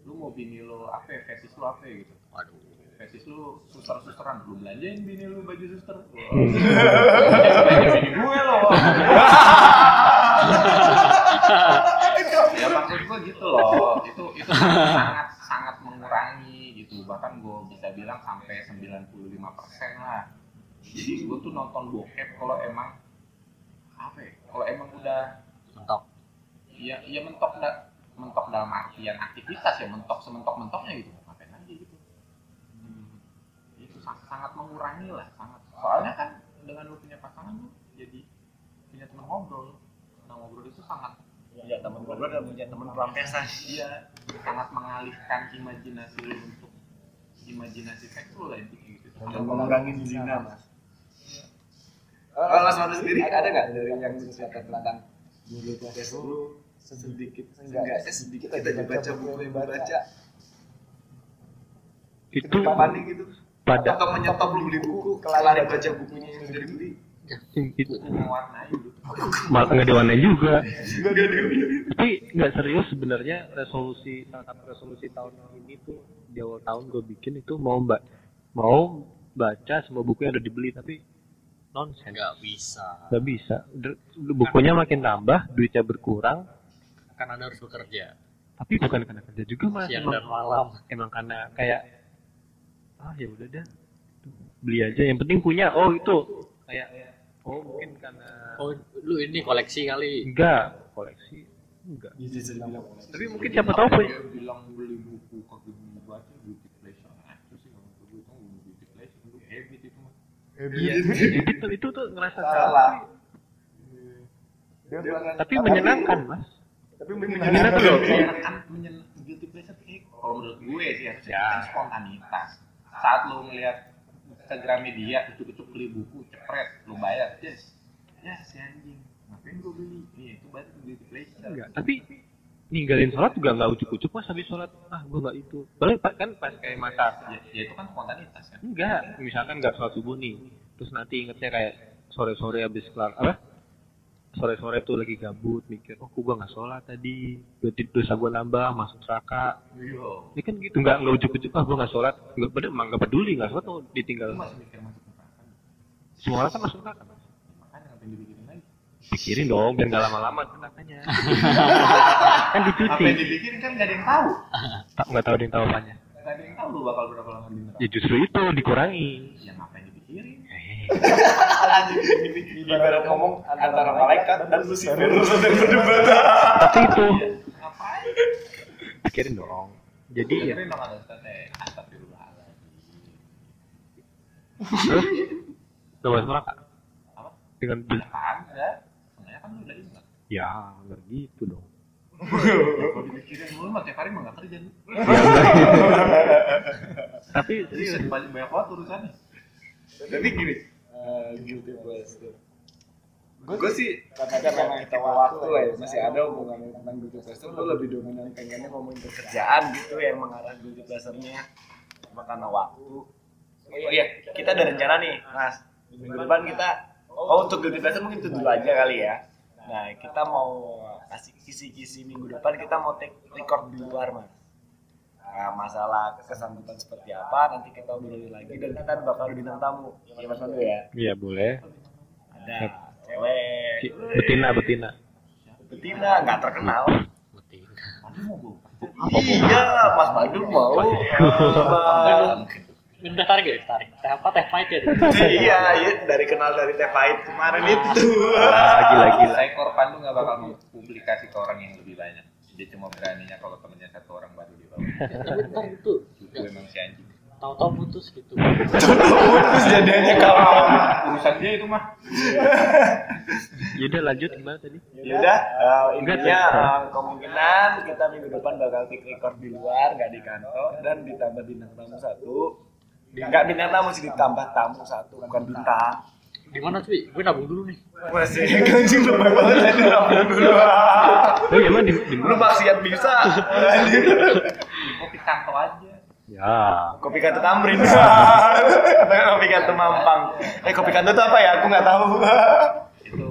Lu mau bini lu apa ya fetish lu apa ya gitu. Waduh. Fetish lu suster-susteran lu belanjain bini lu baju suster. Wah. bini gue loh ya maksud gue gitu loh itu itu sangat sangat mengurangi gitu bahkan gue bisa bilang sampai 95% lah jadi gue tuh nonton bokep kalau emang apa ya kalau emang udah Mentok. ya ya mentok da, mentok dalam artian aktivitas ya mentok sementok mentoknya gitu ngapain aja gitu Hmm, itu sangat, sangat mengurangi lah sangat. Soalnya kan dengan lu punya pasangan lu jadi punya teman ngobrol. Nah ngobrol itu sangat Ya teman ngobrol dan punya teman pelampiasan. iya sangat mengalihkan imajinasi lu untuk imajinasi seksual lah intinya gitu. Untuk mengurangi zina mas. Kalau Mas Manu sendiri. ada nggak dari yang menceritakan tentang dulu podcast dulu sedikit enggak sedikit aja baca buku yang baca. itu ke depannya gitu pada atau menyetop lu beli buku kelari baca bukunya yang sudah dibeli itu mewarnai gitu malah nggak diwarnai juga. Tapi nggak serius sebenarnya resolusi salah satu resolusi tahun ini tuh di awal tahun gue bikin itu mau mbak mau baca semua buku yang udah dibeli tapi nonsen Nggak bisa. nggak bisa Udah- bukunya makin tambah duitnya berkurang Kan Anda harus bekerja. tapi bukan karena kerja juga mas Siang dan malam. emang karena kayak ah ya udah dah. Beli aja. Yang penting punya. Oh itu. Kayak oh mungkin karena Oh, lu ini koleksi kali. enggak. Koleksi. Enggak. Tapi mungkin siapa tahu punya. Bilang beli buku kagak beli baca beauty pleasure itu sih. Kalau itu beauty pleasure itu habit itu mah. Iya. Itu itu tuh ngerasa salah. tapi menyenangkan mas. Tapi menyenangkan. Loh. Menyenangkan. Menyen guilty pleasure kalau menurut gue sih harusnya Ya. kan spontanitas saat lo ngelihat ke Gramedia ucuk-ucuk beli buku cepret lo bayar. Yes. Ya si anjing. Ngapain gue beli? Iya itu berarti guilty pleasure enggak tapi ninggalin sholat juga nggak ujuk-ujuk mas habis sholat. Ah gua nggak itu. Pa- kan pas kayak masak ya, ya itu kan spontanitas kan? Enggak misalkan nggak sholat subuh nih terus nanti ingetnya kayak sore-sore habis kelar apa sore-sore tuh lagi gabut mikir oh gua nggak sholat tadi? Berarti dosa gua nambah masuk neraka. Yo ini kan gitu nggak nggak ujuk-ujuk ah gua nggak sholat. Nggak bener emang nggak peduli nggak sholat tuh ditinggal. Masih mikir masuk neraka semua orang kan masuk neraka Mas. makanya ngapain dibikin lagi? Pikirin dong biar nggak lama-lama nerakanya. Kan dicuci. Apa yang dibikin kan gak ada yang tahu. Tak nggak tahu ada yang tahu apanya. Gak ada yang tahu lu bakal berapa lama di neraka. Ya justru itu dikurangi. dipikirin ibarat ngomong antara malaikat dan Lucifer. Sedang berdebat tapi itu. Ngapain pikirin dong. Jadi ya. Terus nggak masuk neraka Apa? dengan Kagak. Sebenarnya kan lu udah ingat. ya nggak gitu dong. Kalau dipikirin mulu mah tiap hari mah gak kerja nih. tapi Serius, banyak banyak banget urusannya. tapi gini eh, guilty pleasure gue sih karena memang kita waktu lah ya. masih ada hubungan tentang guilty pleasure gue lebih dominan pengennya ngomongin pekerjaan gitu yang mengarah guilty pleasure-nya cuma karena waktu. Oh iya. Kita ada rencana nih mas. Minggu depan kita oh untuk guilty pleasure mungkin itu dulu aja kali ya. Nah kita mau kasih kisi-kisi minggu depan kita mau take record di luar mas Nah, masalah kesanggupan seperti apa nanti kita obrolin lagi dan kita bakal bintang tamu ya mas Pandu ya iya boleh ada cewek betina betina betina nggak terkenal gue. iya mas Pandu mau. Minum teh tarik ya? Tarik. Teh apa? Teh pahit ya? iya iya dari kenal dari teh pahit kemarin itu Wah, gila-gila. Saya korban tuh nggak bakal mempublikasi ke orang yang lebih banyak. Dia cuma beraninya kalau temennya satu orang baru di bawah. Tapi ntar itu Itu emang si anjing. tahu-tahu putus gitu. putus jadinya kawan Urusan dia itu mah. Yaudah lanjut gimana tadi? Yaudah, uh, Enggak, intinya uh, kemungkinan kita minggu depan bakal take record di luar, nggak di kantor, dan ditambah bintang tamu satu. Nggak bintang tamu sih ditambah tamu satu, bukan bintang. Di mana cuy? Gue nabung dulu nih. Masih anjing lebay banget aja nabung dulu. Oh iya mah di, di Lu maksiat bisa. Kopi kanto aja. Ya. Kopi kanto Tamrin. Katakan kopi kanto Mampang. Eh kopi kanto itu apa ya? Aku nggak tahu. Itu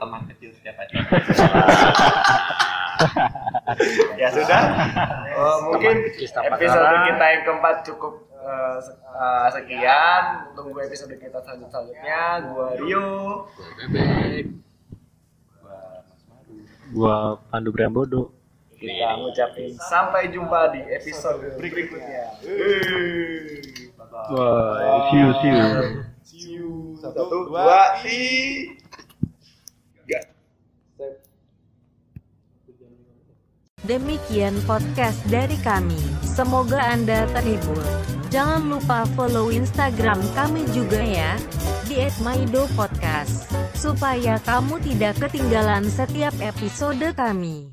teman kecil setiap hari. ya sudah. Oh, mungkin episode kita yang keempat cukup se- eh, sekian. Tunggu episode kita selanjut- selanjutnya. Gua Rio. Bebek. Gua Pandu Brambodo. Kita ngucapin sampai jumpa di episode berikutnya. Wah, see you, see you. See you. Satu, dua, tiga. Demikian podcast dari kami. Semoga Anda terhibur. Jangan lupa follow Instagram kami juga ya di @maido podcast supaya kamu tidak ketinggalan setiap episode kami.